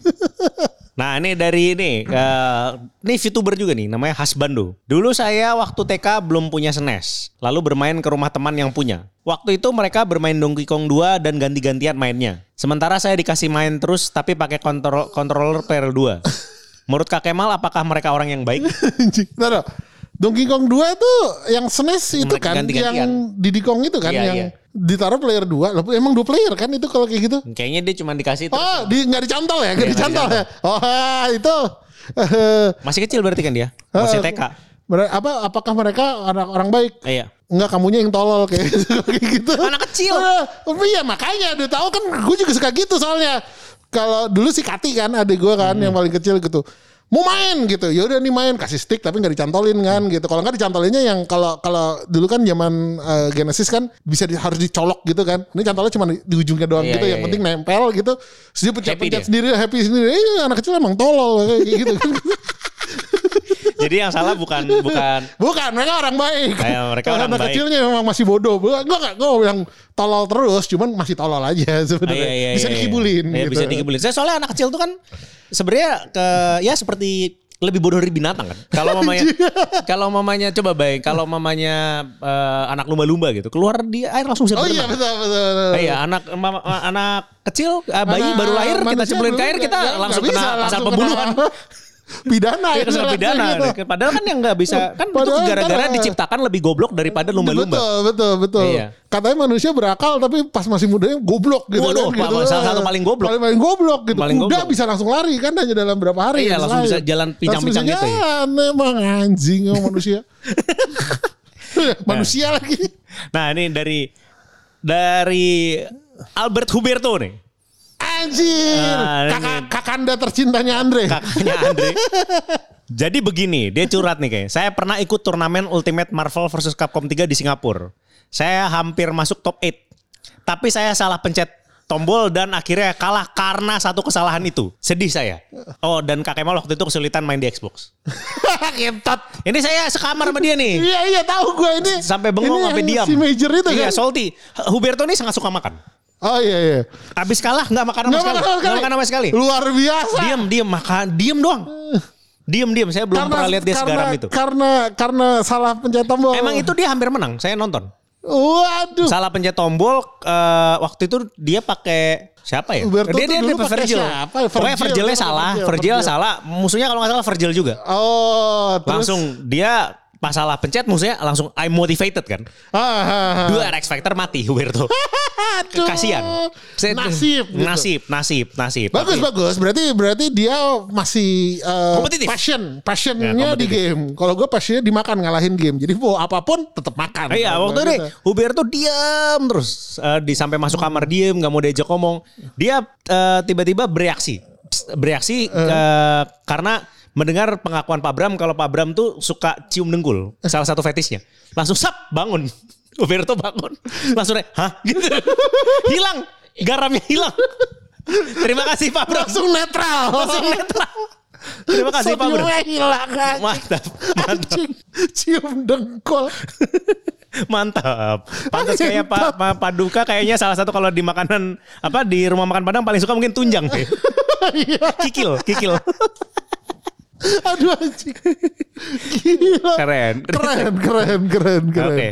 Speaker 3: Nah ini dari ini, eh, ini VTuber juga nih, namanya Hasbando. Dulu saya waktu TK belum punya SNES, lalu bermain ke rumah teman yang punya. Waktu itu mereka bermain Donkey Kong 2 dan ganti-gantian mainnya. Sementara saya dikasih main terus tapi pakai kontrol controller PL2. (laughs) Menurut Kak Kemal apakah mereka orang yang baik?
Speaker 1: Ntar, Donkey Kong 2 itu yang SNES itu
Speaker 3: Mereka
Speaker 1: kan
Speaker 3: ganti-gantian.
Speaker 1: yang Diddy Kong itu kan
Speaker 3: Iya,
Speaker 1: yang
Speaker 3: iya.
Speaker 1: ditaruh player 2 Lah, emang dua player kan itu kalau kayak gitu
Speaker 3: Kayaknya dia cuma dikasih terus.
Speaker 1: Oh, di nggak dicantol ya? Nggak
Speaker 3: Iya,
Speaker 1: dicantol ya? Oh, itu. eh, (laughs)
Speaker 3: Masih kecil berarti kan dia? Masih
Speaker 1: eh,
Speaker 3: TK.
Speaker 1: apa apakah mereka orang orang baik?
Speaker 3: Eh, Iya.
Speaker 1: Enggak kamunya yang tolol kayak (laughs) gitu. gitu.
Speaker 3: Anak kecil.
Speaker 1: Eh, iya makanya udah tahu kan gue juga suka gitu soalnya. Kalau dulu si Kati kan adik gue kan
Speaker 3: Hmm.
Speaker 1: yang paling kecil gitu. Mau main gitu. Ya udah nih main kasih stick tapi nggak dicantolin kan gitu. Kalau nggak dicantolinnya yang kalau kalau dulu kan zaman eh, Genesis kan bisa di- harus dicolok gitu kan. Ini cantolnya cuma di, di ujungnya doang
Speaker 3: Iya,
Speaker 1: gitu.
Speaker 3: iya,
Speaker 1: yang
Speaker 3: iya.
Speaker 1: penting nempel gitu. Terus dia pencet-pencet
Speaker 3: dia.
Speaker 1: sendiri happy sendiri. Eh anak kecil emang tolol kayak gitu. (laughs)
Speaker 3: Jadi yang salah bukan bukan
Speaker 1: Bukan, mereka orang baik.
Speaker 3: Kayak mereka orang
Speaker 1: Anak
Speaker 3: baik.
Speaker 1: kecilnya memang masih bodoh. Gue gak gue bilang tolol terus, cuman masih tolol aja (laughs)
Speaker 3: Ah,
Speaker 1: sebenarnya.
Speaker 3: iya, iya,
Speaker 1: bisa
Speaker 3: iya,
Speaker 1: dikibulin.
Speaker 3: Iya,
Speaker 1: gitu.
Speaker 3: bisa dikibulin. Saya soalnya anak kecil tuh kan sebenarnya ke ya seperti lebih bodoh dari binatang kan. Kalau (laughs) mamanya kalau mamanya coba bayang kalau mamanya eh, anak lumba-lumba gitu, keluar di air langsung bisa
Speaker 1: Oh iya
Speaker 3: berenang.
Speaker 1: betul betul. betul.
Speaker 3: Iya, anak mama- anak kecil eh, bayi
Speaker 1: Anak
Speaker 3: baru lahir kita cemplungin ke air kita
Speaker 1: nggak-
Speaker 3: langsung kena pasal pembunuhan.
Speaker 1: kena (laughs) pidana
Speaker 3: Iya, pasal
Speaker 1: ibaratnya
Speaker 3: pidana.
Speaker 1: gitu.
Speaker 3: Padahal kan yang nggak bisa kan itu
Speaker 1: Padahal
Speaker 3: gara-gara
Speaker 1: ntar-
Speaker 3: diciptakan lebih goblok daripada lumba-lumba.
Speaker 1: Betul, betul, betul.
Speaker 3: Iya.
Speaker 1: Katanya manusia berakal tapi pas masih mudanya goblok gitu
Speaker 3: Waduh,
Speaker 1: kan. Gitu.
Speaker 3: salah satu paling goblok.
Speaker 1: Paling, paling goblok gitu.
Speaker 3: Paling
Speaker 1: Kuda
Speaker 3: goblok.
Speaker 1: bisa langsung lari kan hanya dalam berapa hari.
Speaker 3: Iya,
Speaker 1: yang
Speaker 3: langsung bisa jalan pincang-pincang gitu ya.
Speaker 1: Emang anjing manusia. (laughs) manusia lagi.
Speaker 3: Nah, ini dari dari Albert Huberto nih.
Speaker 1: Anjir.
Speaker 3: Ah, ini-
Speaker 1: Kakak kakanda tercintanya Andre.
Speaker 3: kakaknya Andre. (laughs) Jadi begini, dia curhat nih kayak. Saya pernah ikut turnamen Ultimate Marvel versus Capcom 3 di Singapura. Saya hampir masuk top 8. Tapi saya salah pencet tombol dan akhirnya kalah karena satu kesalahan itu. Sedih saya. Oh, dan kakek mal waktu itu kesulitan main di Xbox. (laughs)
Speaker 1: Kentot.
Speaker 3: Ini saya sekamar sama dia nih.
Speaker 1: Iya iya tahu gue ini.
Speaker 3: Sampai bengong
Speaker 1: Ini
Speaker 3: sampai diam.
Speaker 1: Si Major itu
Speaker 3: Iya,
Speaker 1: kan.
Speaker 3: salty. Huberto nih sangat suka makan.
Speaker 1: Oh iya iya.
Speaker 3: Habis kalah nggak makan sama sekali.
Speaker 1: makan
Speaker 3: Nggak makan sama sekali.
Speaker 1: Luar biasa.
Speaker 3: Diam, diam, makan, diam doang. Diam, diam. Saya belum pernah lihat dia
Speaker 1: karena,
Speaker 3: segaram itu.
Speaker 1: Karena karena salah pencet tombol.
Speaker 3: Emang itu dia hampir menang. Saya nonton.
Speaker 1: Waduh.
Speaker 3: Salah pencet tombol eh, waktu itu dia pakai siapa ya?
Speaker 1: Huberto
Speaker 3: dia dia, dia
Speaker 1: pakai
Speaker 3: Virgil.
Speaker 1: siapa?
Speaker 3: Pokoknya
Speaker 1: Virgil,
Speaker 3: Virgilnya
Speaker 1: Virgil,
Speaker 3: salah,
Speaker 1: Virgil,
Speaker 3: Virgil
Speaker 1: Virgil.
Speaker 3: salah. Musuhnya kalau nggak salah Virgil juga.
Speaker 1: Oh, terus.
Speaker 3: Langsung dia pas salah pencet musuhnya langsung I'm motivated kan.
Speaker 1: Ah, ah, ah.
Speaker 3: Dua X Factor mati Huberto.
Speaker 1: Aduh.
Speaker 3: Kasian. Saya-
Speaker 1: Nasib. gitu.
Speaker 3: Nasib, nasib, nasib.
Speaker 1: Bagus
Speaker 3: Tapi-
Speaker 1: bagus. Berarti berarti dia masih
Speaker 3: Kompetitif.
Speaker 1: passion,
Speaker 3: Ya,
Speaker 1: passionnya di
Speaker 3: kompetitif.
Speaker 1: game. Kalau gue passionnya dimakan ngalahin game. Jadi mau apa pun tetap makan.
Speaker 3: Iya waktu itu. Huberto diam terus Eh, di sampai masuk kamar diem nggak mau diajak ngomong dia eh, tiba-tiba bereaksi Psst, bereaksi eh, karena mendengar pengakuan Pak Bram kalau Pak Bram tuh suka cium dengkul salah satu fetisnya langsung sap bangun (laughs) Huberto bangun langsung hah (laughs) gitu hilang garamnya hilang terima kasih Pak Bram
Speaker 1: langsung netral.
Speaker 3: langsung netral terima kasih Pak Bram
Speaker 1: hilang kan.
Speaker 3: mantap mantap
Speaker 1: Anjing, cium dengkol.
Speaker 3: Mantap. Pantas kayak Pak Pak Paduka kayaknya salah satu kalau di makanan apa di rumah makan Padang paling suka mungkin tunjang. (laughs)
Speaker 1: Iya.
Speaker 3: kikil, kikil.
Speaker 1: Aduh anjing. Gila.
Speaker 3: Keren.
Speaker 1: Keren, keren, keren, keren.
Speaker 3: Oke.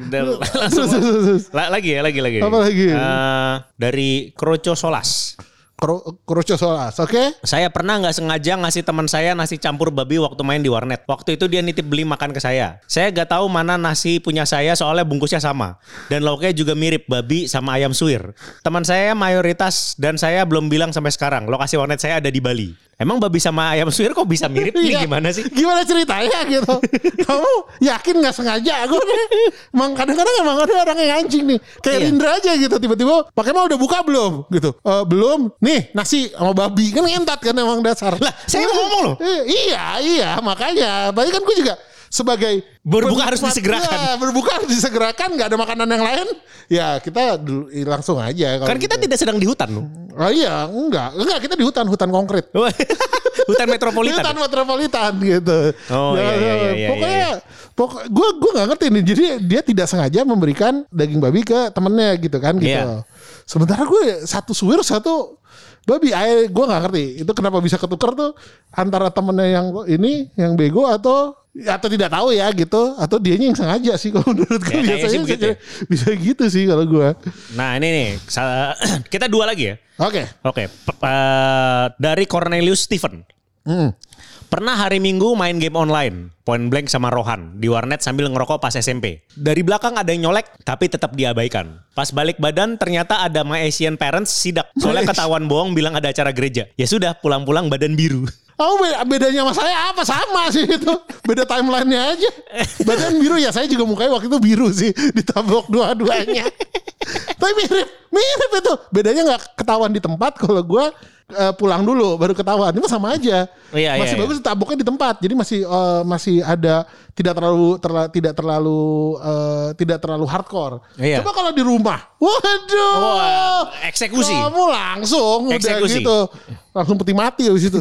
Speaker 3: Dan langsung
Speaker 1: Terus, terus, terus.
Speaker 3: La- lagi ya, lagi lagi.
Speaker 1: Apa lagi?
Speaker 3: Eh, dari Kroco Solas.
Speaker 1: Kroco Solas, oke?
Speaker 3: Saya pernah nggak sengaja ngasih teman saya nasi campur babi waktu main di warnet. Waktu itu dia nitip beli makan ke saya. Saya gak tahu mana nasi punya saya soalnya bungkusnya sama. Dan lauknya juga mirip babi sama ayam suwir. Teman saya mayoritas dan saya belum bilang sampai sekarang. Lokasi warnet saya ada di Bali. Emang babi sama ayam suwir kok bisa mirip? Ini
Speaker 1: Iya.
Speaker 3: gimana sih?
Speaker 1: Gimana ceritanya gitu? (laughs) Kamu yakin nggak sengaja? Gue nih, emang kadang-kadang emang ada orang yang anjing nih. Kayak
Speaker 3: Iya.
Speaker 1: Rindra aja gitu. Tiba-tiba pakai mau udah buka belum? Gitu. "Eh, belum. Nih nasi sama babi kan ngentat kan emang dasar.
Speaker 3: Lah, saya mau ngomong loh.
Speaker 1: Eh, iya iya makanya. Tapi kan gue juga sebagai
Speaker 3: Berbuka harus disegerakan.
Speaker 1: Ya, berbuka harus disegerakan. Nggak ada makanan yang lain. Ya kita dulu- langsung aja.
Speaker 3: Kan kita
Speaker 1: gitu.
Speaker 3: tidak sedang di hutan loh.
Speaker 1: Oh iya enggak enggak kita di hutan hutan konkret. (laughs)
Speaker 3: hutan metropolitan.
Speaker 1: Hutan metropolitan gitu.
Speaker 3: Oh, iya, iya, iya, iya,
Speaker 1: Pokoknya,
Speaker 3: iya.
Speaker 1: pokok, gue gue nggak ngerti nih. Jadi dia tidak sengaja memberikan daging babi ke temennya gitu kan gitu.
Speaker 3: Iya.
Speaker 1: Sementara gue satu suwir satu babi. Ay, gue nggak ngerti itu kenapa bisa ketukar tuh antara temennya yang ini yang bego atau atau tidak tahu ya gitu atau dianya yang sengaja sih kalau (laughs) menurut gue
Speaker 3: Ya,
Speaker 1: biasanya
Speaker 3: sih begitu ya.
Speaker 1: bisa gitu sih kalau gue.
Speaker 3: Nah ini nih, (clears throat) kita dua lagi ya.
Speaker 1: Oke.
Speaker 3: Oke, p- eh, dari Cornelius Stephen.
Speaker 1: Hmm.
Speaker 3: Pernah hari Minggu main game online, point blank sama Rohan, di warnet sambil ngerokok pas SMP. Dari belakang ada yang nyolek, tapi tetap diabaikan. Pas balik badan, ternyata ada my Asian parents sidak. Soalnya ketahuan bohong bilang ada acara gereja. Ya sudah, pulang-pulang badan biru.
Speaker 1: Oh be- bedanya sama saya apa sama sih itu beda timelinenya aja badan biru ya saya juga mukanya waktu itu biru sih ditabok dua-duanya tapi mirip mirip itu bedanya nggak ketahuan di tempat kalau gue pulang dulu baru ketahuan mah sama aja
Speaker 3: Iya,
Speaker 1: masih
Speaker 3: iya,
Speaker 1: bagus ditaboknya di tempat jadi masih eh, masih ada tidak terlalu terla- tidak terlalu eh, tidak terlalu hardcore
Speaker 3: Iya.
Speaker 1: coba kalau di rumah waduh
Speaker 3: Wah, eksekusi.
Speaker 1: kamu langsung udah
Speaker 3: Eksekusi.
Speaker 1: gitu langsung peti mati habis itu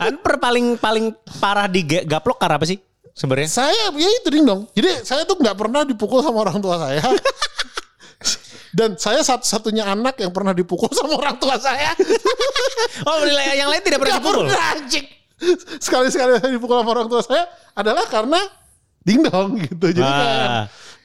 Speaker 3: Kan (laughs) per paling paling parah di ga- gaplok karena apa sih sebenarnya?
Speaker 1: Saya ya itu ding dong. Jadi saya tuh nggak pernah dipukul sama orang tua saya. (laughs) Dan saya satu-satunya anak yang pernah dipukul (laughs) sama orang tua saya.
Speaker 3: Oh, yang lain tidak pernah
Speaker 1: Nggak
Speaker 3: dipukul.
Speaker 1: pernah, anjing. sekali-sekali saya dipukul sama orang tua saya adalah karena dingdong (laughs) gitu. Jadi
Speaker 3: Ah.
Speaker 1: kayak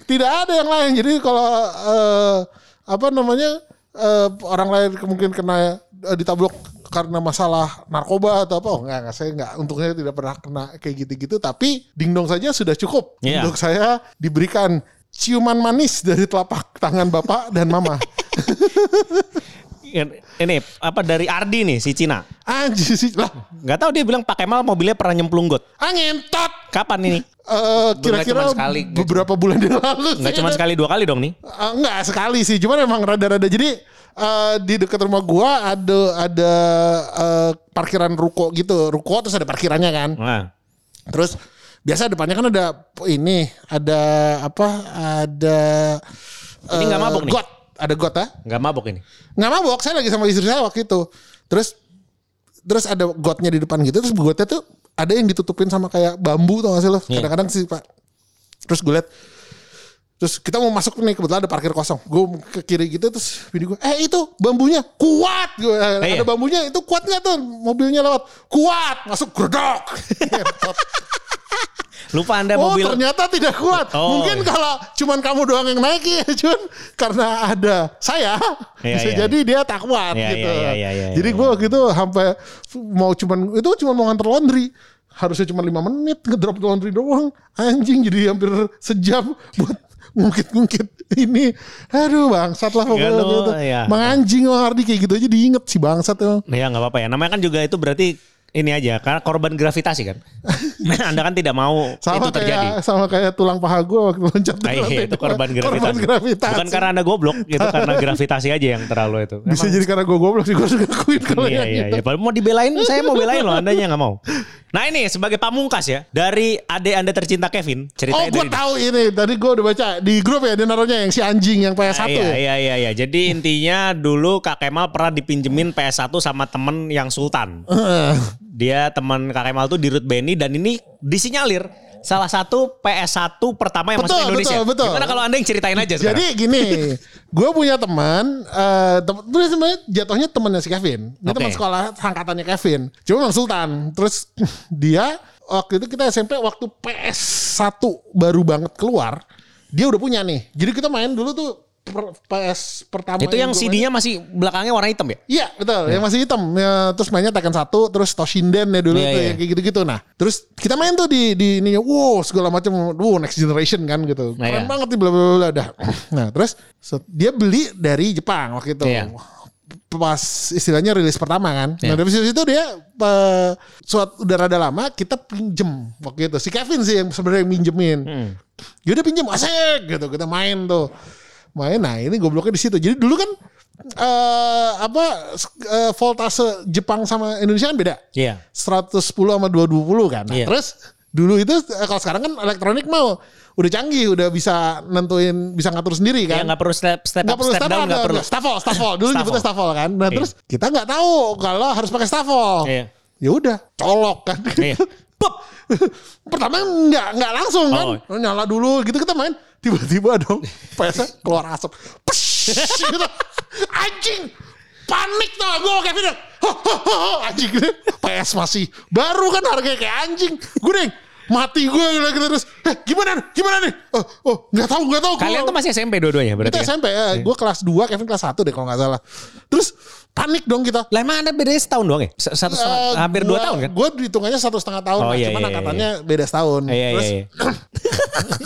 Speaker 1: tidak ada yang lain. Jadi kalau eh, apa namanya eh, orang lain mungkin kena eh, ditabrak karena masalah narkoba atau apa, oh enggak, enggak saya enggak untungnya tidak pernah kena kayak gitu-gitu. Tapi dingdong saja sudah cukup
Speaker 3: Iya.
Speaker 1: untuk saya diberikan ciuman manis dari telapak tangan bapak dan mama.
Speaker 3: Ini apa dari Ardi nih si Cina.
Speaker 1: Anjir sih lah,
Speaker 3: Gak tahu dia bilang Pak Kemal mobilnya pernah nyemplung got.
Speaker 1: angin tot.
Speaker 3: Kapan ini?
Speaker 1: Eh, kira-kira
Speaker 3: sekali,
Speaker 1: beberapa bulan yang lalu
Speaker 3: Nggak
Speaker 1: sih.
Speaker 3: cuma sekali dua kali dong nih.
Speaker 1: Eh, enggak sekali sih, cuman emang rada-rada. Jadi eh, di dekat rumah gua ada ada eh, parkiran ruko gitu, ruko terus ada parkirannya kan.
Speaker 3: Nah,
Speaker 1: Terus biasa depannya kan ada ini, ada apa? Ada
Speaker 3: Ini nggak
Speaker 1: eh,
Speaker 3: mabuk nih?
Speaker 1: Got, ada got ya?
Speaker 3: nggak mabok ini.
Speaker 1: Nggak mabok, saya lagi sama istri saya waktu itu. Terus terus ada gotnya di depan gitu, terus gotnya tuh ada yang ditutupin sama kayak bambu tau gak sih lo?
Speaker 3: Iya.
Speaker 1: Kadang-kadang sih pak. Terus gue liat, terus kita mau masuk nih kebetulan ada parkir kosong. Gue ke kiri gitu terus bini gue, eh itu bambunya kuat. Gue,
Speaker 3: iya.
Speaker 1: Ada bambunya itu kuat nggak tuh mobilnya lewat? Kuat, masuk gredok. (laughs) (laughs)
Speaker 3: Lupa anda
Speaker 1: Oh
Speaker 3: mobil.
Speaker 1: ternyata tidak kuat.
Speaker 3: Oh,
Speaker 1: Mungkin
Speaker 3: iya.
Speaker 1: kalau cuman kamu doang yang naik ya, cuman karena ada saya
Speaker 3: Iya,
Speaker 1: bisa
Speaker 3: iya.
Speaker 1: jadi dia tak kuat
Speaker 3: Iya,
Speaker 1: gitu.
Speaker 3: iya, iya, iya, iya,
Speaker 1: jadi
Speaker 3: iya.
Speaker 1: gue gitu sampai mau cuman itu cuma mau nganter laundry. Harusnya cuma lima menit ngedrop laundry doang. Anjing jadi hampir sejam buat ngungkit-ngungkit ini. Aduh bangsat lah pokoknya gitu.
Speaker 3: iya.
Speaker 1: Mang anjing Bang Ardi kayak gitu aja diinget si bangsat emang.
Speaker 3: Ya nggak apa-apa ya. Namanya kan juga itu berarti ini aja karena korban gravitasi kan. (laughs) anda kan tidak mau (laughs)
Speaker 1: Sama
Speaker 3: itu terjadi.
Speaker 1: kayak sama kayak tulang paha gue waktu loncat
Speaker 3: Ah,
Speaker 1: dari
Speaker 3: iya, itu korban gravitasi.
Speaker 1: Korban gravitasi.
Speaker 3: Bukan karena anda goblok, itu karena gravitasi aja yang terlalu itu.
Speaker 1: Bisa
Speaker 3: Emang-
Speaker 1: jadi karena gue goblok sih gue suka akuin kalau
Speaker 3: Iya iya
Speaker 1: gitu.
Speaker 3: iya. Padahal mau dibelain, saya mau belain loh, andanya nggak mau. Nah ini sebagai pamungkas ya dari ade anda tercinta Kevin
Speaker 1: Oh
Speaker 3: ceritanya
Speaker 1: gue tahu ini tadi gue udah baca di grup ya dia naruhnya yang si anjing yang PS1
Speaker 3: Ah, iya,
Speaker 1: ya.
Speaker 3: iya iya iya. Jadi intinya dulu Kak Kemal pernah dipinjemin PS1 sama temen yang Sultan. Dia teman Kak Kemal tuh di Ruth Benny dan ini disinyalir salah satu PS1 pertama yang masuk
Speaker 1: Betul,
Speaker 3: Indonesia.
Speaker 1: betul, betul.
Speaker 3: Gimana kalau Anda yang ceritain aja sekarang?
Speaker 1: Jadi gini, (laughs) gue punya teman, eh tem- itu sebenarnya jatuhnya temannya si Kevin. Dia
Speaker 3: Oke.
Speaker 1: teman sekolah angkatannya Kevin. Cuma Bang Sultan. Terus (laughs) dia waktu itu kita SMP waktu PS1 baru banget keluar, dia udah punya nih. Jadi kita main dulu tuh per- PS pertama
Speaker 3: itu yang
Speaker 1: main-
Speaker 3: CD-nya masih belakangnya warna hitam ya?
Speaker 1: Iya betul, yang masih hitam. Ya, terus mainnya Tekken 1, terus Toshinden ya dulu
Speaker 3: Iya,
Speaker 1: tuh
Speaker 3: iya.
Speaker 1: yang kayak gitu-gitu. Nah, terus kita main tuh di di ininya, wow segala macam, wow next generation kan gitu.
Speaker 3: Nah,
Speaker 1: Keren
Speaker 3: iya.
Speaker 1: banget nih bla bla bla dah. Nah, terus set- dia beli dari Jepang waktu itu.
Speaker 3: Iya.
Speaker 1: Pas istilahnya rilis pertama kan.
Speaker 3: Iya.
Speaker 1: Nah, dari situ dia eh, suatu udah rada lama kita pinjem waktu itu. Si Kevin sih yang sebenarnya yang minjemin.
Speaker 3: Hmm.
Speaker 1: Ya udah pinjem asik gitu kita main tuh. Main nah ini gobloknya di situ. Jadi dulu kan eh apa eh, voltase Jepang sama Indonesia kan beda.
Speaker 3: Iya.
Speaker 1: 110 sama 220 kan. Nah,
Speaker 3: Iya.
Speaker 1: Terus dulu itu eh, kalau sekarang kan elektronik mau udah canggih, udah bisa nentuin, bisa ngatur sendiri
Speaker 3: Ya
Speaker 1: kan.
Speaker 3: nggak perlu step step
Speaker 1: Nggak
Speaker 3: up, step down nggak perlu.
Speaker 1: Stafol, stafol. Dulu nyebutnya stafol kan. Nah,
Speaker 3: Iya.
Speaker 1: terus kita nggak tahu kalau harus pakai stafol.
Speaker 3: Iya.
Speaker 1: Ya udah, colok kan.
Speaker 3: Iya. (laughs)
Speaker 1: Pop. Pertama nggak nggak langsung kan.
Speaker 3: Oh.
Speaker 1: Nyala dulu gitu kita main. Tiba-tiba dong PS keluar asap. Psh, gitu. Anjing. Panik tuh gue Kevin. Anjing gitu. PS masih baru kan harganya kayak anjing. Gue deh mati gue gitu terus. Eh, gimana? Gimana nih? Oh, oh nggak tahu nggak tahu. Gua-
Speaker 3: Kalian tuh masih SMP dua-duanya berarti
Speaker 1: kita
Speaker 3: kan?
Speaker 1: SMP ya. Gue kelas 2, Kevin kelas 1 deh kalau nggak salah. Terus panik dong kita.
Speaker 3: Lah emang Anda bedanya setahun doang ya? Satu setengah,
Speaker 1: Eh,
Speaker 3: hampir dua
Speaker 1: gua-
Speaker 3: tahun kan?
Speaker 1: Gue hitungannya satu setengah tahun,
Speaker 3: Oh, iya,
Speaker 1: cuman
Speaker 3: iya,
Speaker 1: angkatannya beda setahun.
Speaker 3: Iya, iya,
Speaker 1: Terus
Speaker 3: iya.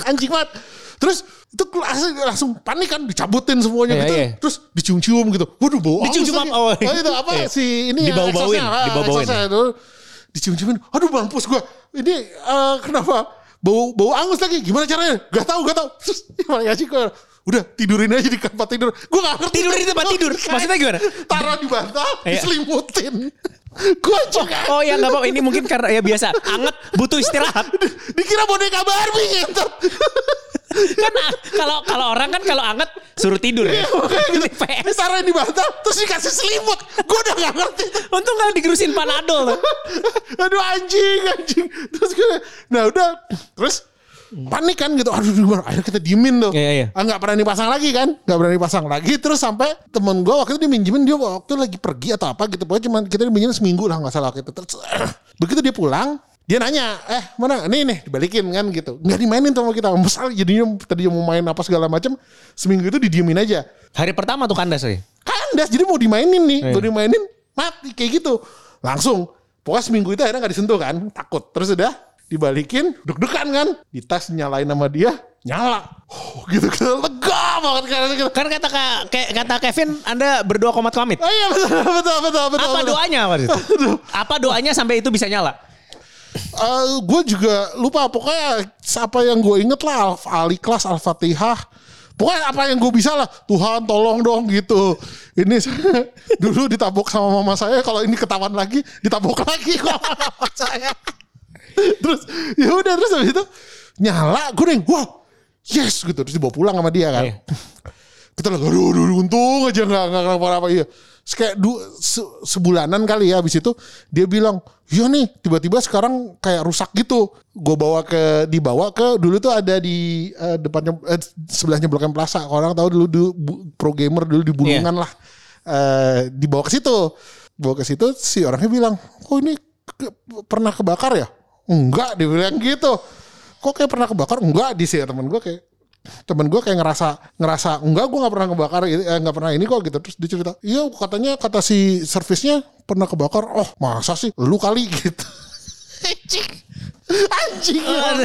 Speaker 3: (clears throat)
Speaker 1: anjing banget. Terus itu langsung, langsung panik kan dicabutin semuanya
Speaker 3: Iya,
Speaker 1: gitu.
Speaker 3: iya.
Speaker 1: Terus dicium-cium gitu. Waduh bau
Speaker 3: Dicium-cium apa? Oh,
Speaker 1: itu apa
Speaker 3: iya.
Speaker 1: si ini ya,
Speaker 3: Dibau-bauin.
Speaker 1: Ah,
Speaker 3: dibau-bauin.
Speaker 1: Dicium-ciumin. Aduh mampus gue. Ini eh, kenapa bau bau angus lagi? Gimana caranya? Gak tahu, gak tahu. Terus (laughs) gimana sih gue Udah tidurin aja di tempat tidur. Gue gak ngerti.
Speaker 3: Tidur di tempat tidur? Maksudnya gimana?
Speaker 1: Taruh di bantal,
Speaker 3: Iya.
Speaker 1: diselimutin. Gue juga
Speaker 3: Oh ya nggak apa ini mungkin karena ya biasa anget butuh istirahat
Speaker 1: dikira boneka Barbie ngentot.
Speaker 3: kan ah, kalau kalau orang kan kalau anget suruh tidur ya ini PS
Speaker 1: Ditaruh di bantal terus dikasih selimut. Gue udah gak ngerti.
Speaker 3: untung nggak digerusin panadol.
Speaker 1: Aduh anjing anjing. Terus gue nah udah terus panik kan gitu. Aduh gimana? Akhirnya kita diemin tuh.
Speaker 3: Iya, iya.
Speaker 1: Ah, nggak berani pasang lagi kan? Nggak berani pasang lagi. Terus sampai temen gue waktu itu diminjemin dia waktu lagi pergi atau apa gitu. Pokoknya cuma kita diminjemin seminggu lah nggak salah gitu. Terus (clears throat) begitu dia pulang, dia nanya, eh mana? Nih nih dibalikin kan gitu. Nggak dimainin sama kita. Misal jadinya tadi mau main apa segala macam, seminggu itu didiemin aja.
Speaker 3: Hari pertama tuh kandas ya.
Speaker 1: Kandas jadi mau dimainin nih,
Speaker 3: Iya.
Speaker 1: mau dimainin mati kayak gitu. Langsung. Pokoknya seminggu itu akhirnya nggak disentuh kan, takut. Terus udah dibalikin, deg-degan kan, di tas nyalain sama dia, nyala. Oh, gitu gitu lega banget karena gitu.
Speaker 3: Kan kata Ka- kayak kata Kevin Anda berdoa komat komit.
Speaker 1: Oh iya betul betul betul betul.
Speaker 3: Apa
Speaker 1: betul.
Speaker 3: doanya apa itu? (laughs) Apa doanya sampai itu bisa nyala?
Speaker 1: gue Eh, juga lupa pokoknya apa yang gue inget lah Al Ikhlas Al Fatihah pokoknya apa yang gue bisa lah Tuhan tolong dong gitu ini saya (laughs) dulu ditabok sama mama saya kalau ini ketahuan lagi ditabok lagi kok (laughs) sama mama saya terus ya udah terus habis itu nyala gue nih wah yes gitu. Terus dibawa pulang sama dia kan.
Speaker 3: Iya.
Speaker 1: kita lagi aduh, aduh, aduh, untung aja nggak nggak kenapa-napa. Iya. Terus kayak du, se- sebulanan kali ya habis itu dia bilang iya nih tiba-tiba sekarang kayak rusak gitu. Gue bawa ke dibawa ke dulu tuh ada di eh, depannya eh, sebelahnya Blok M Plaza orang tahu dulu, dulu bu- pro gamer dulu di Bulungan lah. Eh, dibawa ke situ. Bawa ke situ si orangnya bilang oh ini ke- pernah kebakar ya enggak dia bilang gitu. Kok kayak pernah kebakar? Enggak di sini temen gue kayak temen gue kayak ngerasa ngerasa enggak gue nggak pernah kebakar eh, nggak pernah ini kok gitu. Terus dia cerita iya katanya kata si servisnya pernah kebakar. Oh masa sih? Lu kali (laughs) gitu. Anjing. Anjing emang,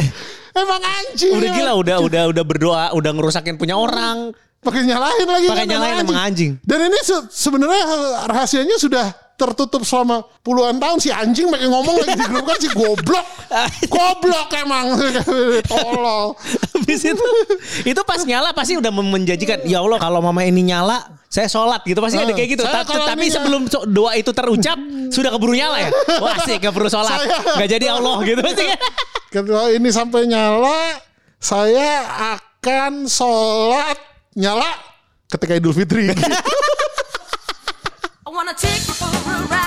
Speaker 1: emang anjing
Speaker 3: Udah gila udah udah udah berdoa, udah ngerusakin punya orang.
Speaker 1: pakai nyalain lagi
Speaker 3: Pakai
Speaker 1: kan,
Speaker 3: nyalain emang anjing.
Speaker 1: dan ini se- sebenarnya rahasianya sudah tertutup selama puluhan tahun si anjing pakai ngomong lagi di grup kan si goblok (laughs) goblok emang (laughs) tolol
Speaker 3: Habis itu itu pas nyala pasti udah menjanjikan ya Allah kalau mama ini nyala saya sholat gitu pasti ada
Speaker 1: Eh,
Speaker 3: kayak gitu. Ta-
Speaker 1: kalau
Speaker 3: Tapi sebelum doa itu terucap sudah keburu nyala ya. (laughs) Wah sih gak perlu sholat,
Speaker 1: Saya-
Speaker 3: nggak jadi Allah gitu pasti.
Speaker 1: Ketua ini sampai nyala, saya akan sholat nyala ketika Idul Fitri.
Speaker 2: Wanna take you for a ride.